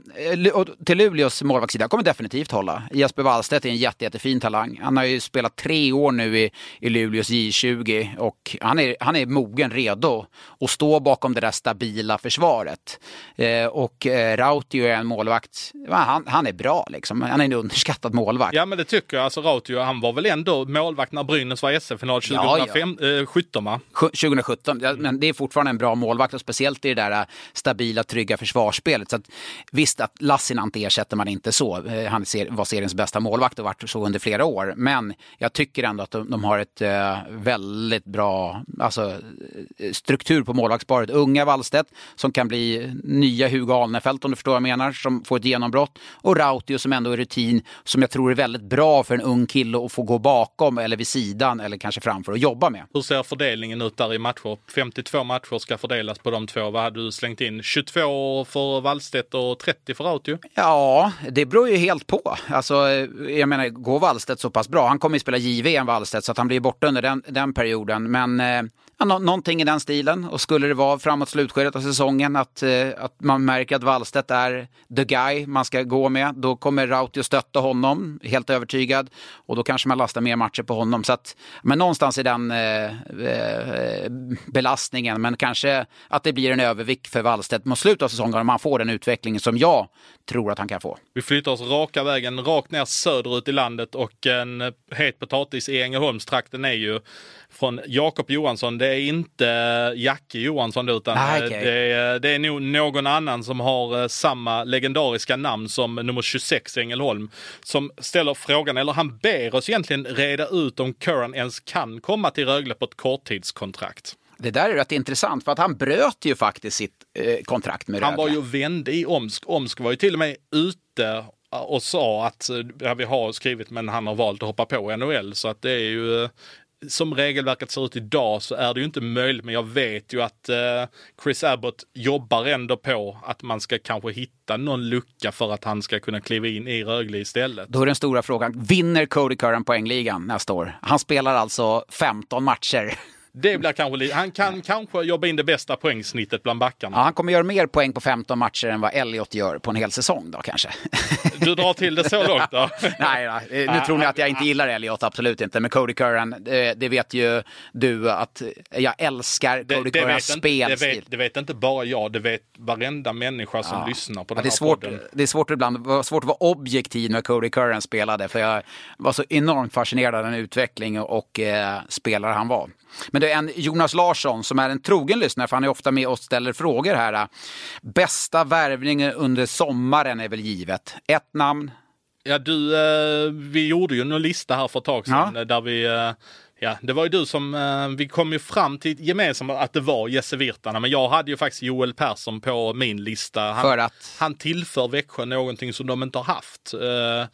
till Luleås målvaktssida kommer definitivt hålla. Jesper Wallstedt är en jätte, jättefin talang. Han har ju spelat tre år nu i, i Luleås J20 och han är, han är mogen, redo att stå bakom det där stabila försvaret. Eh, och eh, Rautio är en målvakt, han, han är bra liksom. Han är en underskattad målvakt. ja, men det tycker jag. Alltså Rautio, han var väl ändå målvakt när Brynäs var SM-final Ja, 2017 va? Sju- 2017, ja, men det är fortfarande en bra målvakt och speciellt i det där äh, stabila, trygga försvarsspelet. Så att, visst att Lassinantti ersätter man inte så. Eh, Han var seriens bästa målvakt och varit så under flera år. Men jag tycker ändå att de, de har ett eh, väldigt bra alltså, eh, struktur på målvaktsparet. Unga Wallstedt som kan bli nya Hugo Alnefelt om du förstår vad jag menar, som får ett genombrott. Och Rautio som ändå är rutin, som jag tror är väldigt bra för en ung kille att få gå bakom eller vid sidan eller kanske framför och jobba med. Hur ser fördelningen ut där i matcher? 52 matcher ska fördelas på de två. Vad hade du slängt in? 22 för Wallstedt och 30 för Rautio? Ja, det beror ju helt på. Alltså, jag menar, går Wallstedt så pass bra? Han kommer ju spela JVM Wallstedt så att han blir borta under den, den perioden. Men eh, ja, nå någonting i den stilen. Och skulle det vara framåt slutskedet av säsongen att, eh, att man märker att Wallstedt är the guy man ska gå med, då kommer Rautio stötta honom, helt övertygad. Och då kanske man lastar mer matcher på honom. Så att, men någonstans i den eh, eh, belastningen, men kanske att det blir en övervikt för Wallstedt mot slutet av säsongen om han får den utvecklingen som jag tror att han kan få. Vi flyttar oss raka vägen rakt ner söderut i landet och en het potatis i Ängelholmstrakten är ju från Jakob Johansson. Det är inte Jacke Johansson utan Ah, eh, okej. det, är, det är nog någon annan som har eh, samma legendariska namn som nummer 26 i Ängelholm. Som ställer frågan, eller han ber oss egentligen reda ut om Curran ens kan komma till Rögle på ett korttidskontrakt. Det där är rätt intressant för att han bröt ju faktiskt sitt eh, kontrakt med Han var Rögle. ju vänd i Omsk. Omsk var ju till och med ute och sa att eh, ja, vi har skrivit men han har valt att hoppa på NHL. Så att det är ju eh, som regelverket ser ut idag så är det ju inte möjligt. Men jag vet ju att eh, Chris Abbott jobbar ändå på att man ska kanske hitta någon lucka för att han ska kunna kliva in i Rögle istället. Då är den stora frågan, vinner Cody Curran poängligan nästa år? Han spelar alltså 15 matcher. Det blir kanske Han kan kanske jobba in det bästa poängsnittet bland backarna. Ja, han kommer göra mer poäng på 15 matcher än vad Elliot gör på en hel säsong då kanske. Du drar till det så långt då? Nej, då. Nu tror ni att jag inte gillar Elliot, absolut inte. Men Cody Curran, det, det vet ju du att jag älskar Det, Cody det, Currans vet inte, det, spelstil. vet, det vet inte bara jag, det vet varenda människa som Ja. lyssnar på Ja, den det, är här svårt, podden. det är svårt ibland, det var svårt att vara objektiv när Cody Curran spelade för jag var så enormt fascinerad av den utveckling och, och eh, spelare han var. Men det är en Jonas Larsson som är en trogen lyssnare för han är ofta med och ställer frågor här. Bästa värvningen under sommaren är väl givet. Ett namn, Ja, du, eh, vi gjorde ju en lista här för ett tag sedan Ja. där vi eh, Ja, det var ju du som, eh, vi kom ju fram till gemensamt att det var Jesse Virtanen, men jag hade ju faktiskt Joel Persson på min lista. Han, För att? han tillför Växjö någonting som de inte har haft. Eh,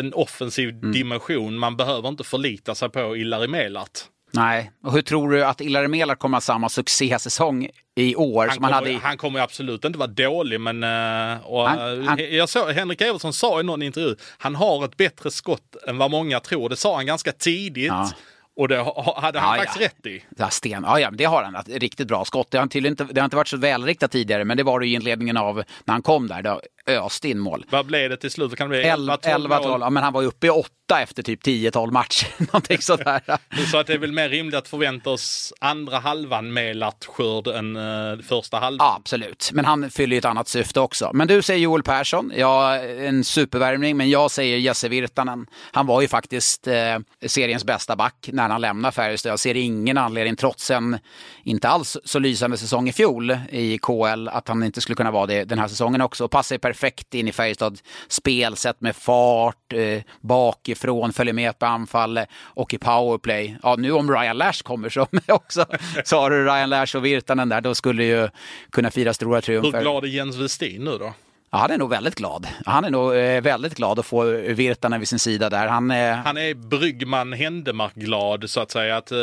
en offensiv Mm. dimension, man behöver inte förlita sig på Ilari Melart. Nej. Och hur tror du att Ilari Melar kommer att ha samma succésäsong i år Han som han kommer, hade i... han kommer absolut inte vara dålig, men eh, och, Han- eh, han- jag såg Henrik Evertsson sa i någon intervju, han har ett bättre skott än vad många tror. Det sa han ganska tidigt. Ja. Och det ha- hade han Ja, faktiskt ja. rätt i. Ja, sten. Ja, ja, det har han. Ett riktigt bra skott. Det har, inte, det har inte varit så välriktat tidigare, men det var det i inledningen av när han kom där. Öste in mål. Vad blev det till slut? Kan det bli 11-12 11-12, mål? ja, men han var uppe i 8 efter typ 10-12 matcher. Någonting sådär. Så att det är väl mer rimligt att förvänta oss andra halvan med skörd än eh, första halvan. Ja, absolut. Men han fyller ju ett annat syfte också. Men du säger Joel Persson. Ja, en supervärvning. Men jag säger Jesse Virtanen. Han var ju faktiskt eh, seriens bästa back när han lämnade Färjestad. Jag ser ingen anledning, trots en inte alls så lysande säsong i fjol i KL, att han inte skulle kunna vara det den här säsongen också. Passar perfekt in i Färjestad, spelsätt med fart, eh, bakifrån, följer med på anfall och i powerplay. Ja, nu om Ryan Lash kommer som också, så har du Ryan Lash och Virtanen där, då skulle ju kunna fira stora triumfer. Hur glad är Jens Westin nu då? Ja, han är nog väldigt glad. Han är nog eh, väldigt glad att få Virtanen vid sin sida där. Han, eh, Han är Bryggman Händemark-glad så att säga. Att, eh,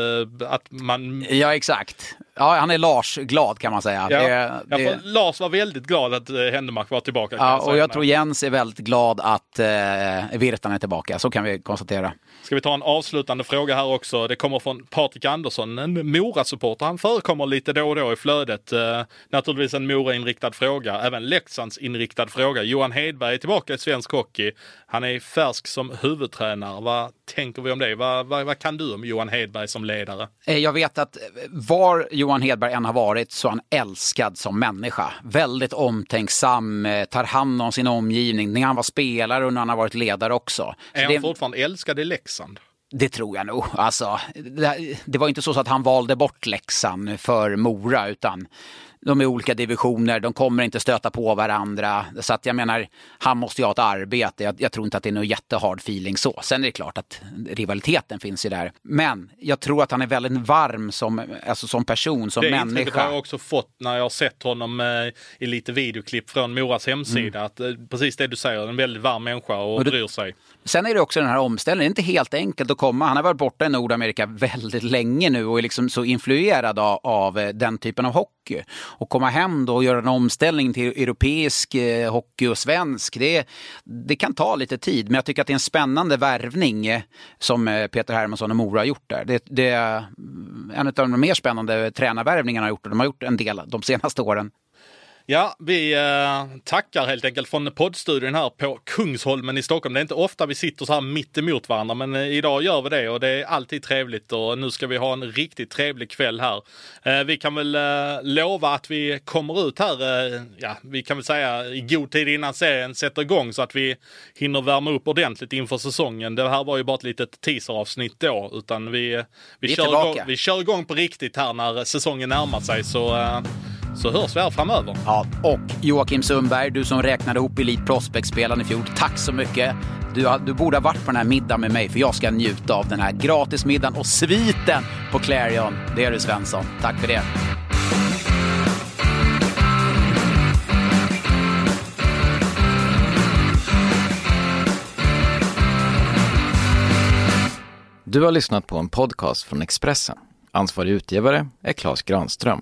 att man... Ja, exakt. Ja, han är Lars-glad kan man säga. Ja, Det- ja, det- för Lars var väldigt glad att eh, Händemark var tillbaka. Ja, jag och jag tror Jens är väldigt glad att eh, Virtanen är tillbaka. Så kan vi konstatera. Ska vi ta en avslutande fråga här också? Det kommer från Patrik Andersson, en Mora-supporter. Han förekommer lite då och då i flödet. Eh, naturligtvis en Mora-inriktad fråga, även Leksands-inriktad fråga. Johan Hedberg är tillbaka i svensk hockey. Han är färsk som huvudtränare. Vad tänker vi om det? Vad, vad, vad kan du om Johan Hedberg som ledare? Eh, Jag vet att var Johan Hedberg än har varit så är han älskad som människa. Väldigt omtänksam, eh, tar hand om sin omgivning. När han var spelare och när han har varit ledare också. Så Är han det, fortfarande älskad i Leksand? Det tror jag nog. Alltså, det, var inte så att han valde bort Leksand för Mora, utan de är olika divisioner, de kommer inte stöta på varandra. Så att jag menar, han måste ju ha ett arbete. Jag, jag tror inte att det är någon jättehard feeling så. Sen är det klart att rivaliteten finns ju där. Men jag tror att han är väldigt varm som, alltså som person, som det människa. Det har jag också fått när jag har sett honom eh, i lite videoklipp från Moras hemsida. Mm. Att, eh, precis det du säger, en väldigt varm människa och, och det, bryr sig. Sen är det också den här omställningen, det är inte helt enkelt att komma. Han har varit borta i Nordamerika väldigt länge nu och är liksom så influerad av, av eh, den typen av hockey. Och komma hem då och göra en omställning till europeisk eh, hockey och svensk, det, det kan ta lite tid. Men jag tycker att det är en spännande värvning eh, som eh, Peter Hermansson och Mora har gjort där. Det, det är en av de mer spännande tränarvärvningarna har gjort och de har gjort en del de senaste åren. Ja, vi eh, tackar helt enkelt från poddstudion här på Kungsholmen i Stockholm. Det är inte ofta vi sitter så här mitt emot varandra, men eh, idag gör vi det och det är alltid trevligt och nu ska vi ha en riktigt trevlig kväll här. Eh, vi kan väl lova att vi kommer ut här, ja, vi kan väl säga i god tid innan serien sätter igång så att vi hinner värma upp ordentligt inför säsongen. Det här var ju bara ett litet teaseravsnitt då, utan vi, vi, vi, kör, igång, vi kör igång på riktigt här när säsongen närmar sig. Så så hörs vi här framöver. Ja, och Joakim Sundberg, du som räknade ihop Elite Prospect-spelaren i fjol. Tack så mycket. Du, du borde ha varit på den här middagen med mig för jag ska njuta av den här gratismiddagen och sviten på Clarion. Det är du Svensson. Tack för det. Du har lyssnat på en podcast från Expressen. Ansvarig utgivare är Klas Granström.